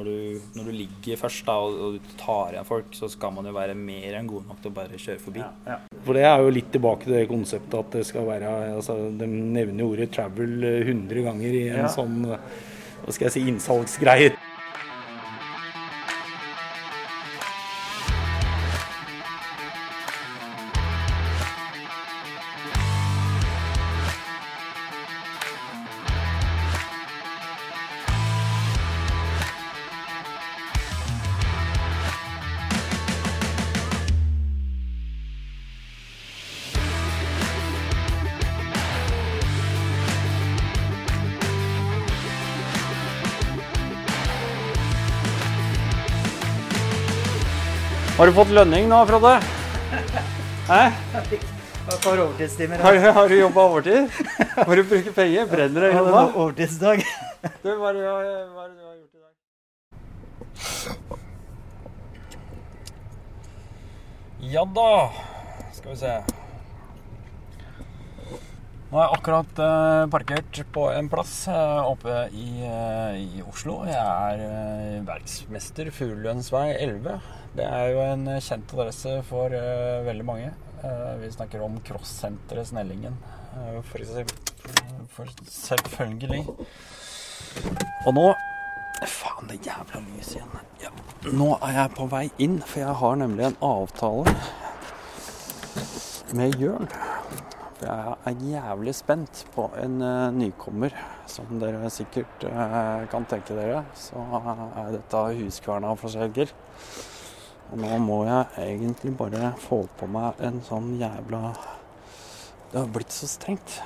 når du, når du ligger først da, og, og du tar igjen folk, så skal man jo være mer enn god nok til å bare kjøre forbi. For det er jo litt tilbake til det konseptet at det skal være altså, De nevner ordet 'travel' eh, 100 ganger i en Ja. sånn hva skal jeg si, innsalgsgreie. Har du fått lønning nå, Frode? Hæ? For overtidstimer. Har, har du jobba overtid? Må du bruke penger? Brenner det i hånda? overtidsdag. Du, hva er det du har gjort i dag? Ja da, skal vi se. Nå er jeg akkurat eh, parkert på en plass eh, oppe i, eh, i Oslo. Jeg er verksmester Fuglelønns vei 11. Det er jo en kjent adresse for uh, veldig mange. Uh, vi snakker om crossenteret Snellingen. uh, for, for selvfølgelig. Og nå Faen, det er jævla lys igjen. Ja. Nå er jeg på vei inn, for jeg har nemlig en avtale med Jørn. For jeg er jævlig spent på en uh, nykommer. Som dere sikkert uh, kan tenke dere, så er dette huskverna for selger. Og nå må jeg egentlig bare få på meg en sånn jævla Det har blitt så strengt.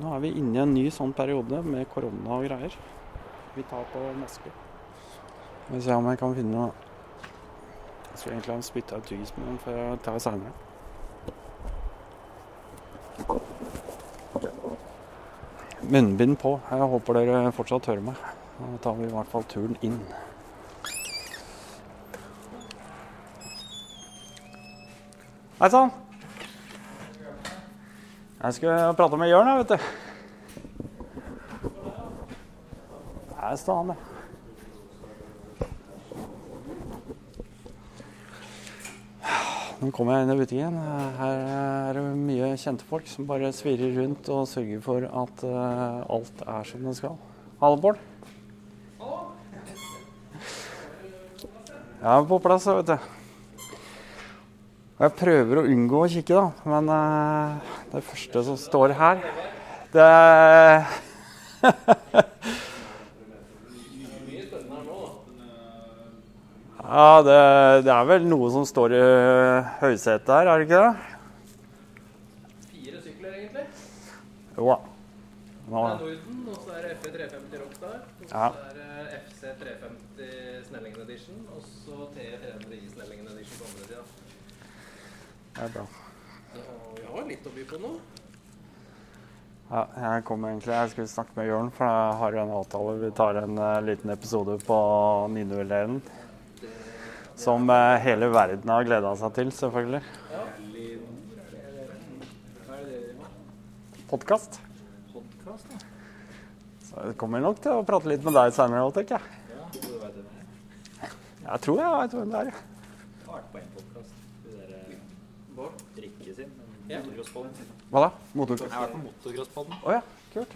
Nå er vi inne i en ny sånn periode med korona og greier. Vi tar på maske. Vi se om jeg kan finne noe Jeg skulle egentlig ha spytta ut tyggismen, men får jeg ta seinere. Munnbind på. Jeg håper dere fortsatt hører meg. Da tar vi i hvert fall turen inn. Hei sann! Jeg skulle prate med Jørn, vet du. Der står han, ja. Nå kommer jeg inn i butikken. Her er det mye kjente folk som bare svirrer rundt og sørger for at eh, alt er som det skal. Hallo, Bård. Jeg er på plass, vet du. Og jeg prøver å unngå å kikke, da. Men uh, det første som står her, det Ja, det, det er vel noe som står i høysetet her, er det ikke det? Fire sykler, egentlig. Jo da. Nå, Det er Norden, og så er det FE350 Rockstar. Og så Ja. er det FC350 Snellingen Edition, og så TE300i Snellingen Edition på andre sida. Det er bra. Vi har litt å by på nå. Ja, jeg kom egentlig, jeg skulle snakke med Jørn, for jeg har en avtale. Vi tar en uh, liten episode på Ninueleren. Som uh, hele verden har gleda seg til, selvfølgelig. Podkast. Podcast, da. Så jeg kommer nok til å prate litt med deg seinere tenker jeg. Ja. Jeg tror jeg veit hvem det er. ja. Jeg har vært på en podkast. Bård? Rikke sin. Ja. Hva da? Motor... Jeg har vært på Motocrosspodden. Oh, ja, kult.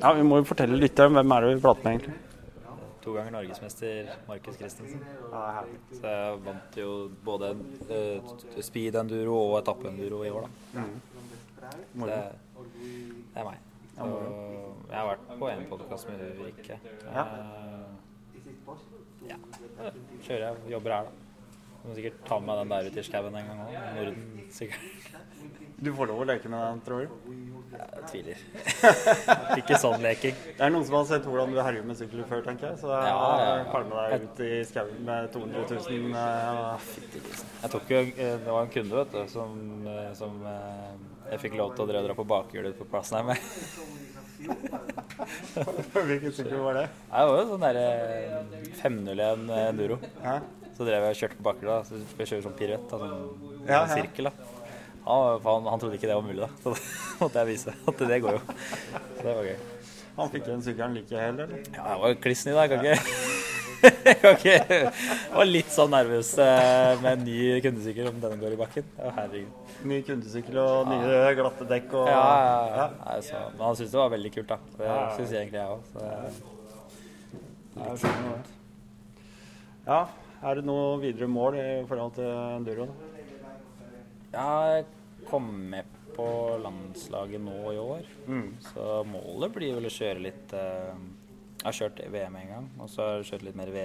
Ja, Vi må jo fortelle litt om hvem er det vi prater med, egentlig. To ganger norgesmester Markus Christensen. Så jeg vant jo både uh, speed-enduro og etappe-enduro i år, da. Mm. Det, det er meg. Så jeg har vært på en podkast med Rikke. Ja. Uh, ja. Kjører jeg, jobber her, da. Må sikkert ta med den der ut i skauen en gang òg. Norden, sikkert. Du får lov å leke med den, tror du? Jeg tviler. Ikke sånn leking. Det er noen som har sett hvordan du herjer med sykler før, tenker jeg. Så jeg Ja, ja, ja. med deg ut i skauen med 200 000 eh, Jeg tok jo, eh, Det var en kunde vet du, som, eh, som eh, jeg fikk lov til å dra på bakhjulet på plassen her med. Hvilken sykkel var det? Det var jo sånn derre 501 enduro. Hæ? Så drev jeg og kjørte på bakhjulet. da, Så jeg kjøre sånn piruett, da, sånn Ja, ja. sirkel. da. Han, han, han trodde ikke det var mulig, da. Så da måtte jeg vise at det går jo. Så det var gøy. Han fikk den sykkelen like hel, eller? Ja, jeg var kliss ny, da. Jeg kan ikke jeg Jeg var litt sånn nervøs eh, med en ny kundesykkel om denne går i bakken. Herregud. Ny kundesykkel og nye glatte dekk og Ja, ja, ja. Så, men han syntes det var veldig kult, da. Det Ja, ja. syns egentlig jeg òg. Ja, jeg. Ja, er det noe videre mål i forhold til enduro? da? Jeg kom med på landslaget nå i år, Mm. så målet blir vel å kjøre litt eh, Jeg har kjørt VM en gang, og så har jeg kjørt litt mer, v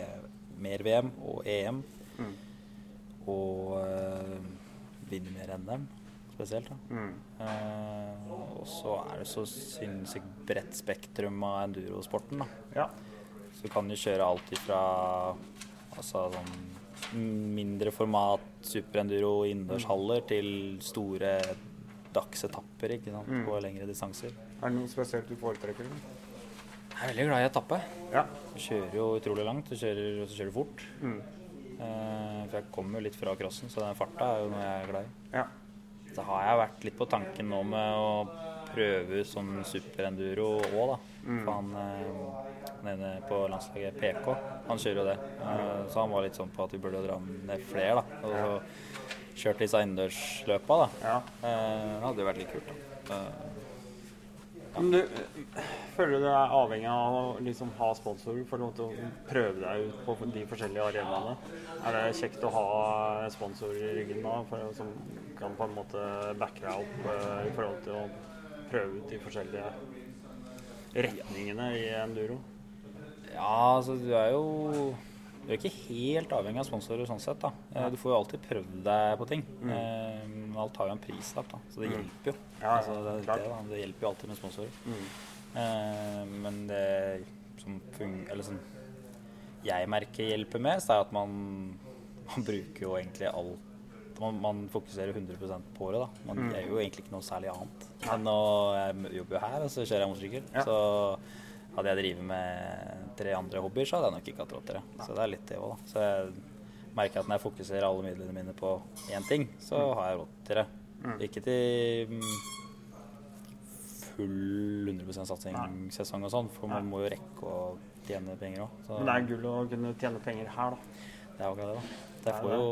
mer VM og EM. Mm. Og uh, vinne mer NM, spesielt. da. Mm. Uh, og så er det så sinnssykt bredt spektrum av endurosporten. da. Ja. Så du kan jo kjøre alt ifra altså sånn mindre format superenduro innendørshaller til store dagsetapper ikke sant? Mm. på lengre distanser. Er det noe spesielt du foretrekker? eller? Jeg er veldig glad i etappe. Ja. Du kjører jo utrolig langt, og så kjører du fort. Mm. Eh, for jeg kommer jo litt fra crossen, så den farta er jo noe jeg er glad i. Ja. Så har jeg vært litt på tanken nå med å prøve som sånn superenduro òg, da. Mm. For han eh, ene på landslaget, PK, han kjører jo det. Eh, så han var litt sånn på at vi burde dra ned flere, da. Og så kjørte disse innendørsløpa, da. ja. Eh, det hadde jo vært litt kult, da. Eh, Men du, føler du deg avhengig av å liksom ha sponsorer for å prøve deg ut på de forskjellige arenaene? Er det kjekt å ha sponsorer i ryggen da, for, som kan på en måte backe deg opp uh, i forhold til å prøve ut de forskjellige retningene i enduro? Ja, altså du er jo Du er ikke helt avhengig av sponsorer sånn sett, da. Eh, Du får jo alltid prøvd deg på ting. Mm. Alt har jo en prislapp, da, så det Mm. hjelper jo. Ja, altså, det, det, det hjelper jo alltid med sponsorer. Mm. Uh, men det som eller som jeg merker hjelper mest, er at man, man bruker jo egentlig alt man, man fokuserer 100% på det. da. Man Mm. gjør jo egentlig ikke noe særlig annet. Men nå jeg jobber jo her, og så kjører jeg motorsykkel. Ja. Så hadde jeg drevet med tre andre hobbyer, så hadde jeg nok ikke hatt råd til det. Så det er litt det òg, da. Så jeg merker at når jeg fokuserer alle midlene mine på én ting, så har jeg råd til det. Mm. Ikke til mm, full 100 satsingssesong og sånn, for man må jo rekke å tjene penger òg. Men det er gull å kunne tjene penger her, da. Det er akkurat det, da. Jeg får jo,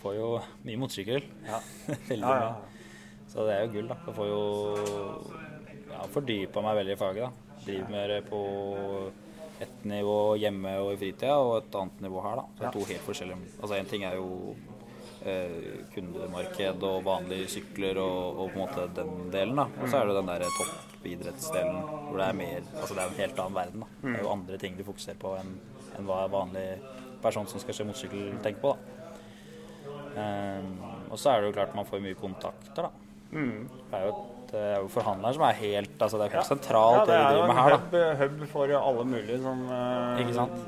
får jo mye motorsykkel. Ja. veldig Ja, ja. mye. Så det er jo gull, da. Jeg får jo ja, fordypa meg veldig i faget, da. Driver med det på ett nivå hjemme og i fritida, og et annet nivå her, da. Så det Ja. to helt forskjellige Altså én ting er jo eh, kundemarked og vanlige sykler og, og på en måte den delen, da. Og så er det den der toppidrettsdelen hvor det er mer Altså det er en helt annen verden, da. Det er jo andre ting du fokuserer på enn enn hva en vanlig person som skal kjøre motorsykkel, tenker på, da. Um, og så er det jo klart man får mye kontakter, da. Mm. Det er jo, et, det er jo forhandleren som er helt altså Det er jo helt Ja. sentralt, Ja, det vi er jo driver med en her, da. hub, hub for alle mulige som uh,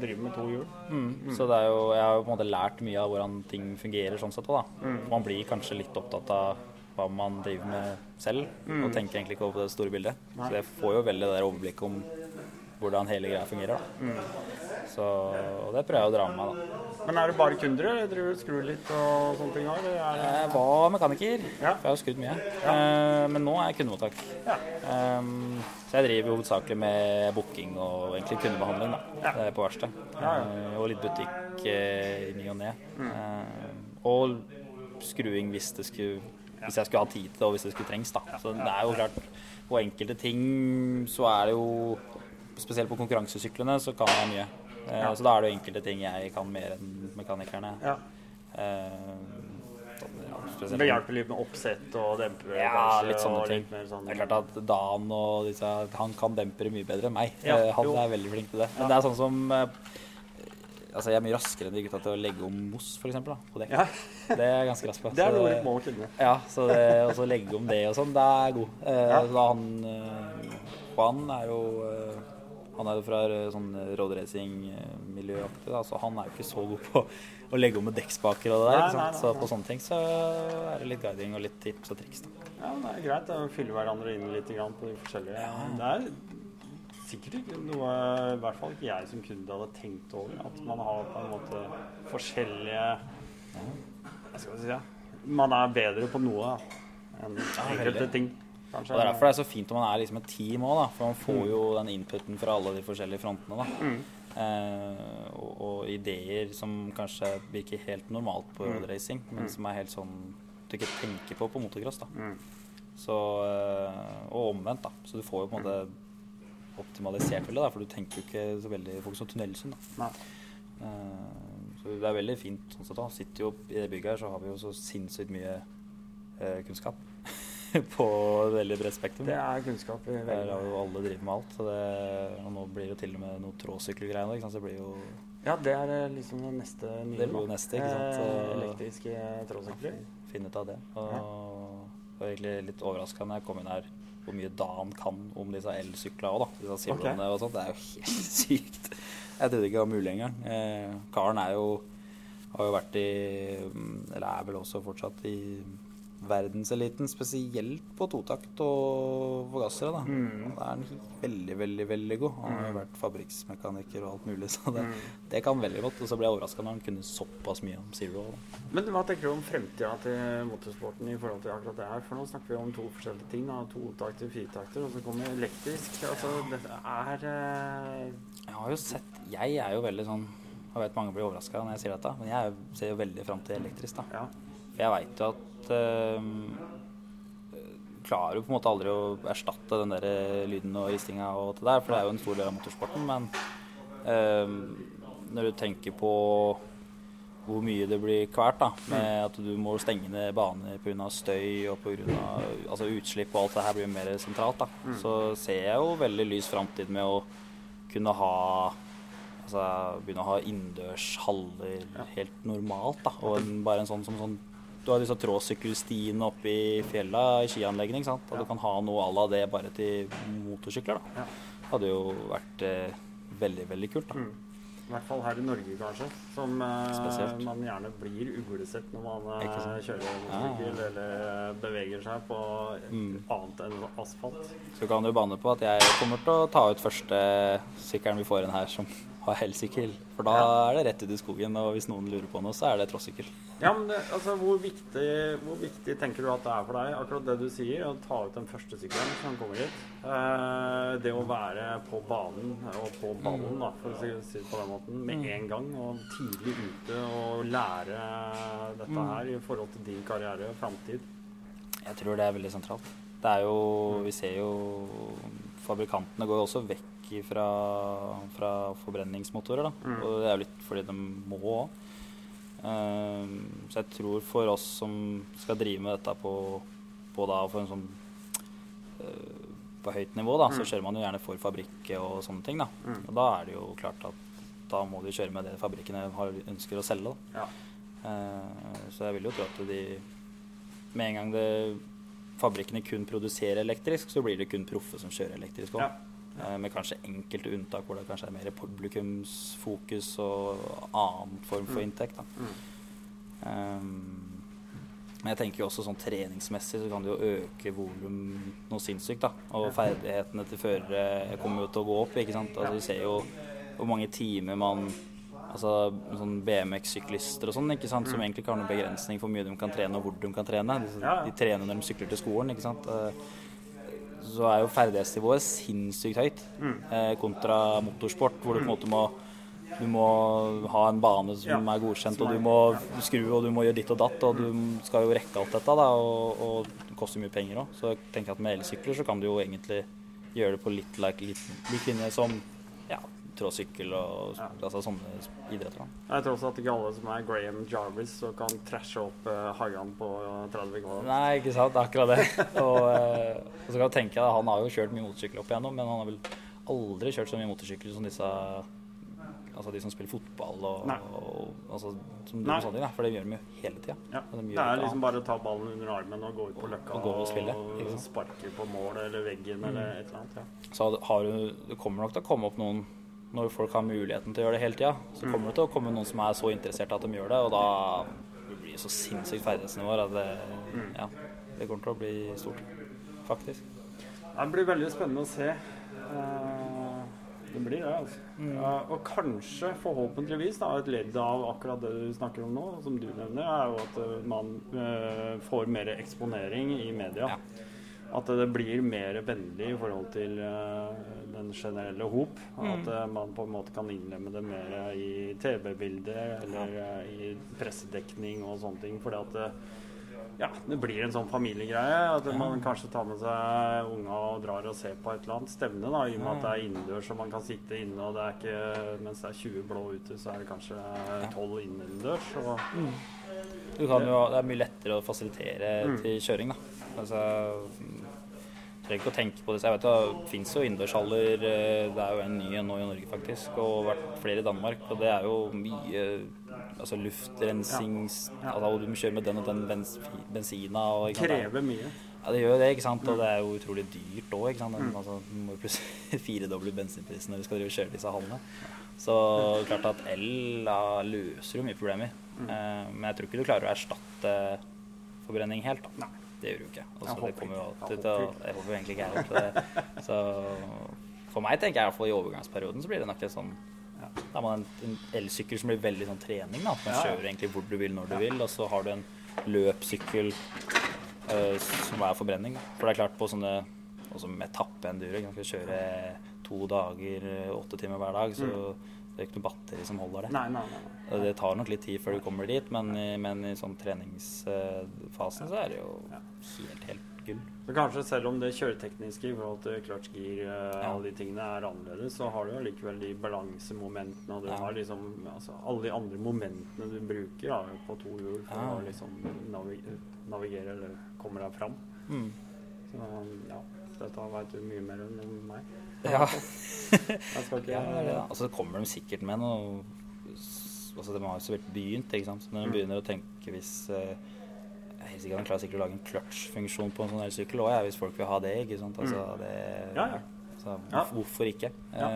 driver med to hjul. Mm. Så det er jo, jeg har jo på en måte lært mye av hvordan ting fungerer sånn sett òg, da. Mm. Man blir kanskje litt opptatt av hva man driver med selv, og tenker egentlig ikke over det store bildet. Mm. Nei. Så jeg får jo veldig det der overblikket om hvordan hele greia fungerer, da. Mm. Så, og det prøver jeg å dra med meg, da. Men er det bare kunder, eller driver du skrur litt og sånne ting? Er. Jeg var mekaniker, Ja. for jeg har skrudd mye. Eh, men nå er jeg kundemottak. Ja. Um, så jeg driver hovedsakelig med booking og egentlig kundebehandling da, Ja. Det er på verkstedet. Ja, ja. Eh, og litt butikk uh, i ny og ne. Eh, og skruing hvis, det skulle, hvis jeg skulle ha tid til det, og hvis det skulle trengs. Da. Så det er jo klart, på enkelte ting så er det jo Spesielt på konkurransesyklene så kan jeg mye. Eh, Ja. Så da er det jo enkelte ting jeg kan mer enn mekanikerne. Ja. Eh, ja, spesielt- Det hjelper litt med oppsett og dempere, ja, kanskje? litt sånne ting. litt sånn... Det er klart at Dan og disse Han kan dempere mye bedre enn meg. Ja, Eh, han jo. er veldig flink til det. Men det er sånn som Altså, jeg er mye raskere enn de gutta til å legge om mos, da, på dekk. Ja, Det er jeg ganske rask på. det er noe du må kunne. Ja, så det og så legge om det og sånn, det er god. Uh, Ja. Så da han uh, Juan er jo eh, Han er jo fra eh, sånn roadracing-miljøaktig, da, så han er jo ikke så god på å legge om med dekkspaker og det der. Nei, nei, nei, Så på sånne ting så er det litt guiding og litt tips og triks. da. Ja, det er greit å fylle hverandre inn litt på de forskjellige Det er sikkert ikke noe I hvert fall ikke jeg som kunde hadde tenkt over. At man har på en måte forskjellige Hva skal vi si ja. Man er bedre på noe enn enkelte ting. Kanskje. Og Det er derfor det er så fint om man er liksom et team òg. For man får Mm. jo den inputen fra alle de forskjellige frontene. da. Mm. Eh, og, og ideer som kanskje virker helt normalt på Mm. roadracing, men som er helt sånn du ikke tenker på på motocross. da. Mm. Så, eh, og omvendt, da. Så du får jo på en måte optimalisert veldig, da, for du tenker jo ikke så veldig får ikke sånn tunnelsyn. da. Eh, så det er veldig fint. sånn sett da. Sitter jo I det bygget her så har vi jo så sinnssykt mye eh, kunnskap på et veldig bredt spektrum. Det er kunnskap i veldig har jo alle driver med alt. Så det, og nå blir det til og med noe tråsykkelgreier? Så det blir jo Ja, det er eh, liksom neste nye. Det blir jo neste, ikke sant? Eh, Elektriske trådsykler. finne ut av det. Og ja. var egentlig litt overraska når jeg kom inn her hvor mye Dan kan om disse elsyklene òg, da. Disse Zero-ene og sånt. Det er jo helt sykt. Jeg trodde ikke det var mulig engang. Eh, karen er jo har jo vært i mm, Eller er vel også fortsatt i verdenseliten, spesielt på totakt og forgassere. da. Mm. Da er han veldig, veldig veldig god. Han har jo vært fabrikksmekaniker og alt mulig, så det, Mm. det kan veldig godt. Og så ble jeg overraska når han kunne såpass mye om Zero. Da. Men hva tenker du om fremtida til motorsporten i forhold til akkurat det her? For nå snakker vi om to forskjellige ting. Da. Totakter, firetakter, og så kommer elektrisk. Altså, dette er eh, Jeg har jo sett Jeg er jo veldig sånn Jeg vet mange blir overraska når jeg sier dette, men jeg ser jo veldig fram til elektrisk. da. Ja. Jeg veit jo at øh, Klarer jo på en måte aldri å erstatte den der lyden og ristinga og alt det der, for det er jo en stor del av motorsporten. Men øh, når du tenker på hvor mye det blir kvert da, med at du må stenge ned baner pga. støy og pga. Altså utslipp og alt det her blir mer sentralt, da. så ser jeg jo veldig lys framtid med å kunne ha Altså begynne å ha innendørs haller helt normalt, da. Og en, bare en sånn som sånn Du har disse trådsykkelstiene oppe i fjella i skianleggene, ikke sant. Og du kan ha noe à la det bare til motorsykler, da. Ja. Hadde jo vært eh, veldig, veldig kult, da. Mm. I hvert fall her i Norge, kanskje. Som eh, man gjerne blir uglesett når man eh, kjører motorsykkel eller beveger seg på Mm. annet enn asfalt. Så kan du bane på at jeg kommer til å ta ut første sykkelen vi får inn her som har elsykkel. For da er det rett ut i skogen, og hvis noen lurer på noe, så er det trossykkel. Ja, men det, altså, hvor viktig, hvor viktig tenker du at det er for deg, akkurat det du sier, å ta ut den første sykkelen som kommer hit? Eh, det å være på banen og på ballen, da, for å si si det på den måten, med en gang, og tidlig ute og lære dette her i forhold til din karriere og framtid. Jeg tror det er veldig sentralt. Det er jo Vi ser jo Fabrikantene går jo også vekk fra, fra forbrenningsmotorer, da. Mm. Og det er jo litt fordi de må òg. så jeg tror for oss som skal drive med dette på, på da sånn uh, på høyt nivå, da, så Mm. kjører man jo gjerne for fabrikker og sånne ting. da. Mm. Og da er det jo klart at da må de kjøre med det fabrikkene har, ønsker å selge. da. Ja. Uh, Så jeg vil jo tro at de Med en gang det, fabrikkene kun produserer elektrisk, så blir det kun proffe som kjører elektrisk òg. Ja. Med kanskje enkelte unntak hvor det kanskje er mer publikumsfokus og annen form for Mm. inntekt. Mm. Um, men jeg tenker jo også sånn treningsmessig så kan det jo øke volum noe sinnssykt. da. Og ferdighetene til førere kommer jo til å gå opp. ikke sant? Altså Du ser jo hvor mange timer man Altså sånn BMX-syklister og sånn, ikke sant, som egentlig ikke har noen begrensning for hvor mye de kan trene og hvor de kan trene. De, Mm. De trener når de sykler til skolen, ikke sant. Så er jo ferdighetsnivået sinnssykt høyt Mm. eh, kontra motorsport, hvor du på en måte må du må ha en bane som Ja, er godkjent, og du må skru og du må gjøre ditt og datt, og du skal jo rekke alt dette, da, og, og det koster mye penger òg. Så jeg tenker at med elsykler så kan du jo egentlig gjøre det på litt like, lik, lik linje som ja, tråsykkel og Ja. altså sånne idretter. da. Jeg tror også at ikke alle som er Graham Jarvis så kan trashe opp uh, Hagan på 30 kvadrat. Nei, ikke sant. Det er akkurat det. Og, uh, og så kan jeg tenke at han har jo kjørt mye motorsykkel opp igjennom, men han har vel aldri kjørt så mye motorsykkel som disse Altså de som spiller fotball og, Nei. og altså, som du da. For det gjør de jo hele tida. Ja. De Det er liksom annet. bare å ta ballen under armen og gå ut på løkka Og og spille, sparke på mål eller veggen eller et eller annet. Ja. Så har du, det kommer nok til å komme opp noen Når folk har muligheten til å gjøre det hele tida, så Mm. kommer det til å komme noen som er så interessert at de gjør det, og da blir det så sinnssykt ferdighetsnivå at det, Mm. ja, det kommer til å bli stort. Faktisk. Det blir veldig spennende å se. Eh, Det blir det, altså. Ja, og kanskje, forhåpentligvis, da, et ledd av akkurat det du snakker om nå, som du nevner, er jo at eh, man eh, får mer eksponering i media. At det blir mer vennlig i forhold til den generelle hop. At mm. man på en måte kan innlemme det mer i TV-bilder eller ja. i pressedekning og sånne ting. Fordi at det, ja, det blir en sånn familiegreie. At man kanskje tar med seg unga og drar og ser på et eller annet stevne. da, I og med at det er innendørs og man kan sitte inne, og det er ikke, mens det er 20 blå ute, så er det kanskje 12 innendørs. Og, Du kan jo, det er mye lettere å fasilitere til kjøring, da. Altså, trenger ikke å tenke på det. Så jeg vet Det fins jo innendørshaller. eh, Det er jo en ny en nå i Norge, faktisk. Og vært flere i Danmark. Og det er jo mye altså luftrensings Altså, du må kjøre med den og den bens, bensina. Og, er- krever mye. Ja, det gjør det, ikke sant. Og det er jo utrolig dyrt òg, ikke sant. Den, altså, du må plutselig firedoble bensinprisen når du skal drive og kjøre disse hallene. Så klart at el løser jo mye problemer. Mm. men jeg tror ikke du klarer å erstatte forbrenning helt. da. Det gjør du ikke. Altså, Jeg det håper kommer jo alltid Jeg håper Jeg håper egentlig ikke jeg. Det- så for meg tenker jeg i i overgangsperioden så blir det nok en sånn Da har man en, en elsykkel som blir veldig sånn trening. da, Man kjører egentlig hvor du vil, når du vil. Og så har du en løpssykkel eh, som er forbrenning. For det er klart på sånne også med etappe-enduro, man skal kjøre to dager, eh, åtte timer hver dag, så det er ikke noe batteri som holder det. Mm. Nei, nei, nei. Det tar nok litt tid før du kommer dit, men i, men i sånn treningsfasen så er det jo helt, helt gull. Så kanskje selv om det kjøretekniske i forhold til clutch gear, uh, Ja. alle de tingene er annerledes, så har du allikevel likevel de balansemomentene, og du Ja. har liksom altså, alle de andre momentene du bruker da, på to hjul for Ja. å liksom navi navigere eller komme deg fram. Mm. Så ja, dette veit du mye mer enn meg. Ja. Ja, Altså, så kommer de sikkert med noe altså, De har jo så vidt begynt. ikke sant? Så når de Mm. begynner å tenke hvis Jeg er helt sikkert De klarer sikkert å lage en clutch-funksjon på en sånn elsykkel òg, hvis folk vil ha det. ikke sant? Altså, det Mm. Ja, ja. Så. Hvorfor ikke? Ja.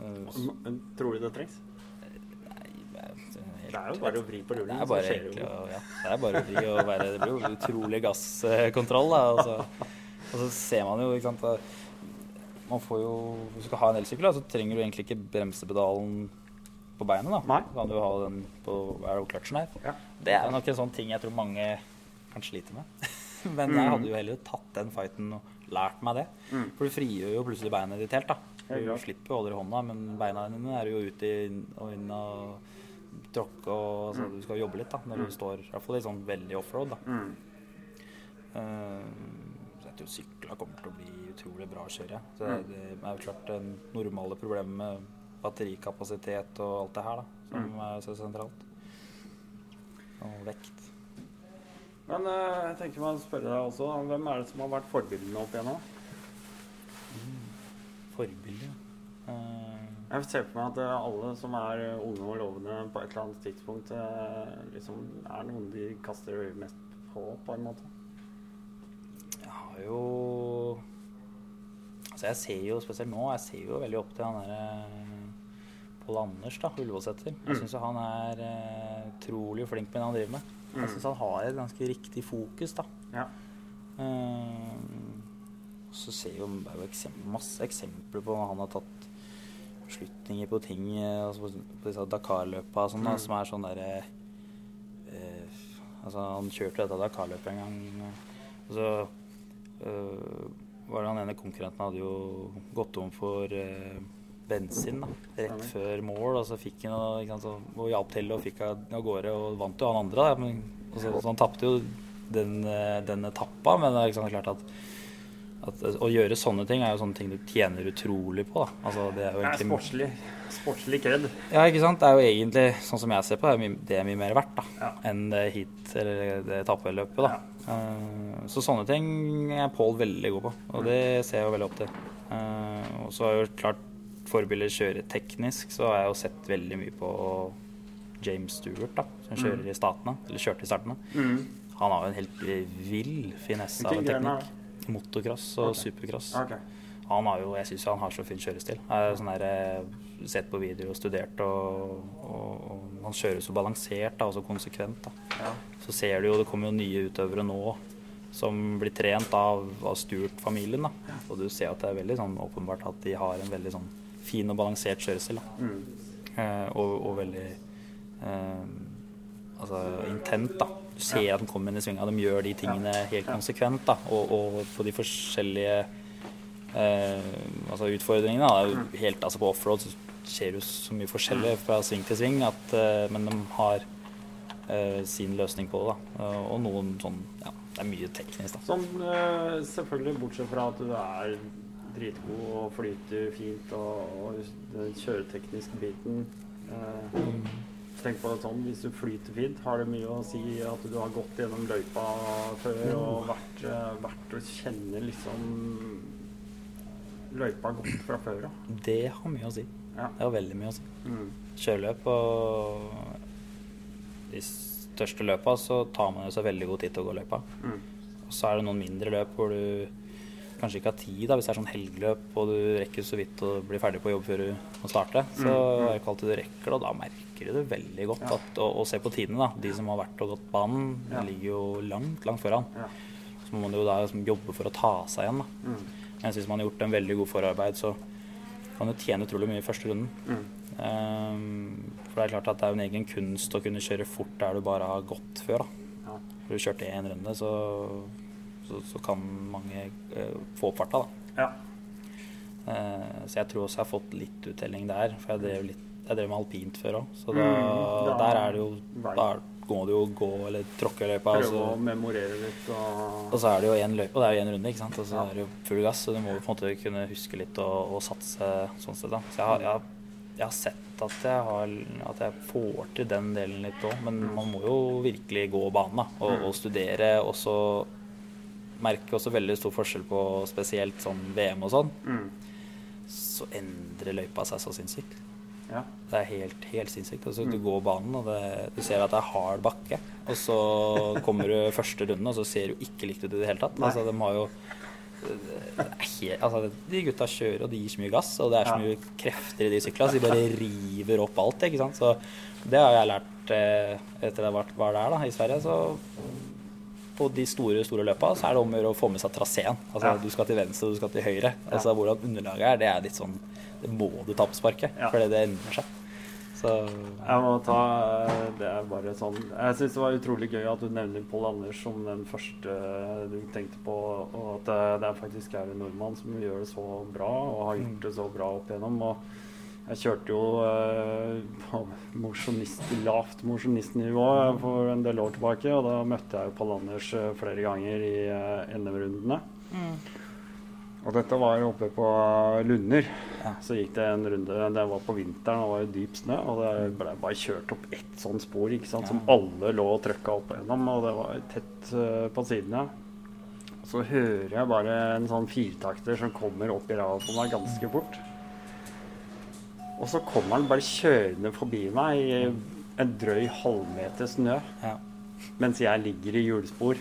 Uh, Tror du det trengs? det er helt- Det er jo bare å vri på Det er bare det egentlig jo. ja, Det er bare å vri og være Det blir jo utrolig gasskontroll, da. Og så, og så ser man jo, ikke sant Man får jo Hvis du skal ha en elsykkel, så trenger du egentlig ikke bremsepedalen på beinet, da. Nei. Så kan du ha den på Er det kløtsjen her? Ja. Det er nok en sånn ting jeg tror mange kan slite med. Men jeg hadde jo heller tatt den fighten og lært meg det. Mm. For du frigjør jo plutselig beinet ditt helt, da. Du ja, slipper jo å holde i hånda, men beina dine er jo ute og inn og tråkke og altså, Du skal jobbe litt da, når du står i hvert fall i sånn veldig offroad. da. Mm. Eh, så jeg tror sykla kommer til å bli utrolig bra å kjøre. Så det, det er jo klart det normale problemet med batterikapasitet og alt det her, da, som er så sentralt. Og vekt. Men eh, jeg tenker meg å spørre deg også, hvem er det som har vært forbildene opp igjennom? Forbilde. Eh, Jeg ser for meg at eh, alle som er eh, unge og lovende på et eller annet tidspunkt, eh, liksom er noen de kaster mest på, på en måte. Jeg har jo Altså jeg ser jo spesielt nå, jeg ser jo veldig opp til han derre Pål Anders, da, Ullevålseter. Jeg syns han er eh, utrolig flink med det han driver med. Jeg syns han har et ganske riktig fokus, da. Ja. Eh, så ser jo, det er jo eksem masse eksempler på hva han har tatt beslutninger på ting eh, altså på, på disse Dakar-løpa sånn, mm. som er sånn derre eh, Altså, han kjørte dette Dakar-løpet en gang, og så eh, var det han ene konkurrenten hadde jo gått om for eh, bensin da, rett før mål, og så fikk han og, sant, og hjalp til og fikk av gårde, og vant jo han andre. Da, men, så, så han tapte jo den, eh, den etappa, men det er sant, klart at at å gjøre sånne ting er jo sånne ting du tjener utrolig på. Da. Altså, det er jo Det er egentlig sportslig, sportslig kred. Ja, ikke sant. Det er jo egentlig, sånn som jeg ser på det, det er mye mer verdt da, Ja. enn det hit eller det etappeløpet. Da. Ja. så sånne ting er Pål veldig god på, og det ser jeg jo veldig opp til. Eh, og så er jo klart forbilder kjører teknisk, så har jeg jo sett veldig mye på James Stewart, da, som kjører i statene, eller kjørte i startene. Han har jo en helt vill finesse av en teknikk. Motocross og okay. supercross. Okay. Han har jo, jeg syns han har så fin kjørestil. Jeg har sånn der, eh, sett på video og studert, og, og, og han kjører så balansert da, og så konsekvent. Da. Ja. Så ser du jo, det kommer jo nye utøvere nå som blir trent av, av Stuart-familien. da. Og du ser at det er veldig sånn åpenbart at de har en veldig sånn fin og balansert kjørestil. Mm. Eh, og, og veldig eh, altså intent, da. Du ser at de kommer inn i svinga. De gjør de tingene helt konsekvent. da, Og, og på de forskjellige eh, altså utfordringene. Da. Jo Helt, altså på offroad så skjer jo så mye forskjellig fra sving til sving, at, eh, men de har eh, sin løsning på det. da. Eh, Og noen sånn Ja, det er mye teknisk, da. Sånn, eh, selvfølgelig bortsett fra at du er dritgod og flyter fint og, og den kjøretekniske biten. Eh, tenk på det sånn, hvis du flyter fint, har det mye å si at du har gått gjennom løypa før og vært, eh, vært og kjenner liksom løypa godt fra før av. Det har mye å si. Ja. Det har veldig mye å si. Mm. Kjøreløp og de største løpa så tar man jo så veldig god tid til å gå løypa. Mm. Og så er det noen mindre løp hvor du kanskje ikke har tid, da, hvis det er sånn helgeløp og du rekker så vidt å bli ferdig på jobb før du må starte. Så er det ikke alltid du rekker det, og da merker du det veldig godt. Ja. At, og, og se på tidene, da. De som har vært og gått banen, Ja. ligger jo langt, langt foran. Ja. Så må man jo da liksom jobbe for å ta seg igjen. da. Mm. Mens hvis man har gjort en veldig god forarbeid, så kan du tjene utrolig mye i første runden. Mm. Um, for det er klart at det er jo en egen kunst å kunne kjøre fort der du bare har gått før. da. Ja. For du kjørte én runde, så, så, så kan mange eh, få opp farta, da. ja. Eh, så jeg tror også jeg har fått litt uttelling der. For jeg drev, litt, jeg drev med alpint før òg, så da, Mm, da- der er det jo Da må du jo gå eller tråkke løypa. Prøve så- å memorere litt og og så er det jo én løype, og det er jo én runde, ikke sant. Og så er det jo full gass, så du må jo på en måte kunne huske litt og, og satse sånn sett, da. Så jeg har, jeg, har, jeg har sett at jeg, har, at jeg får til den delen litt òg, men man må jo virkelig gå banen, da. Og, og studere, og så merker også veldig stor forskjell på spesielt sånn VM og sånn. mm. Så endrer løypa seg så sinnssykt. Ja. Det er helt, helt sinnssykt. Altså, Du går banen, og det, du ser at det er hard bakke. Og så kommer du første runden, og så ser du ikke likt ut i det hele tatt. Altså, de har jo er helt, altså, De gutta kjører, og de gir så mye gass, og det er så Ja. mye krefter i de syklene, så de bare river opp alt. ikke sant? Så det har jeg lært etter etter jeg var, var der da, i Sverige. så på de store store løpa så er det om å gjøre å få med seg traseen. Altså, Ja. Du skal til venstre, du skal til høyre. Altså Hvordan underlaget er, det er litt sånn Det må du ta på sparket, Ja. fordi det endrer seg. Så Jeg må ta Det er bare sånn Jeg syns det var utrolig gøy at du nevner Pål Anders som den første du tenkte på, og at det, det faktisk er en nordmann som gjør det så bra, og har gjort det så bra opp igjennom. Og jeg kjørte jo eh, på motionist, lavt mosjonistnivå for en del år tilbake, og da møtte jeg jo Pallanders Anders eh, flere ganger i eh, NM-rundene. Og dette var jo oppe på Lunder. Ja. Så gikk det en runde Det var på vinteren, og var jo dyp snø. Og det ble bare kjørt opp ett sånt spor ikke sant, som alle lå og trøkka opp gjennom. Og det var tett uh, på sidene. Så hører jeg bare en sånn firtakter som kommer opp i ræva på meg ganske fort. Og så kommer han bare kjørende forbi meg i en drøy halvmeter snø ja. mens jeg ligger i hjulspor.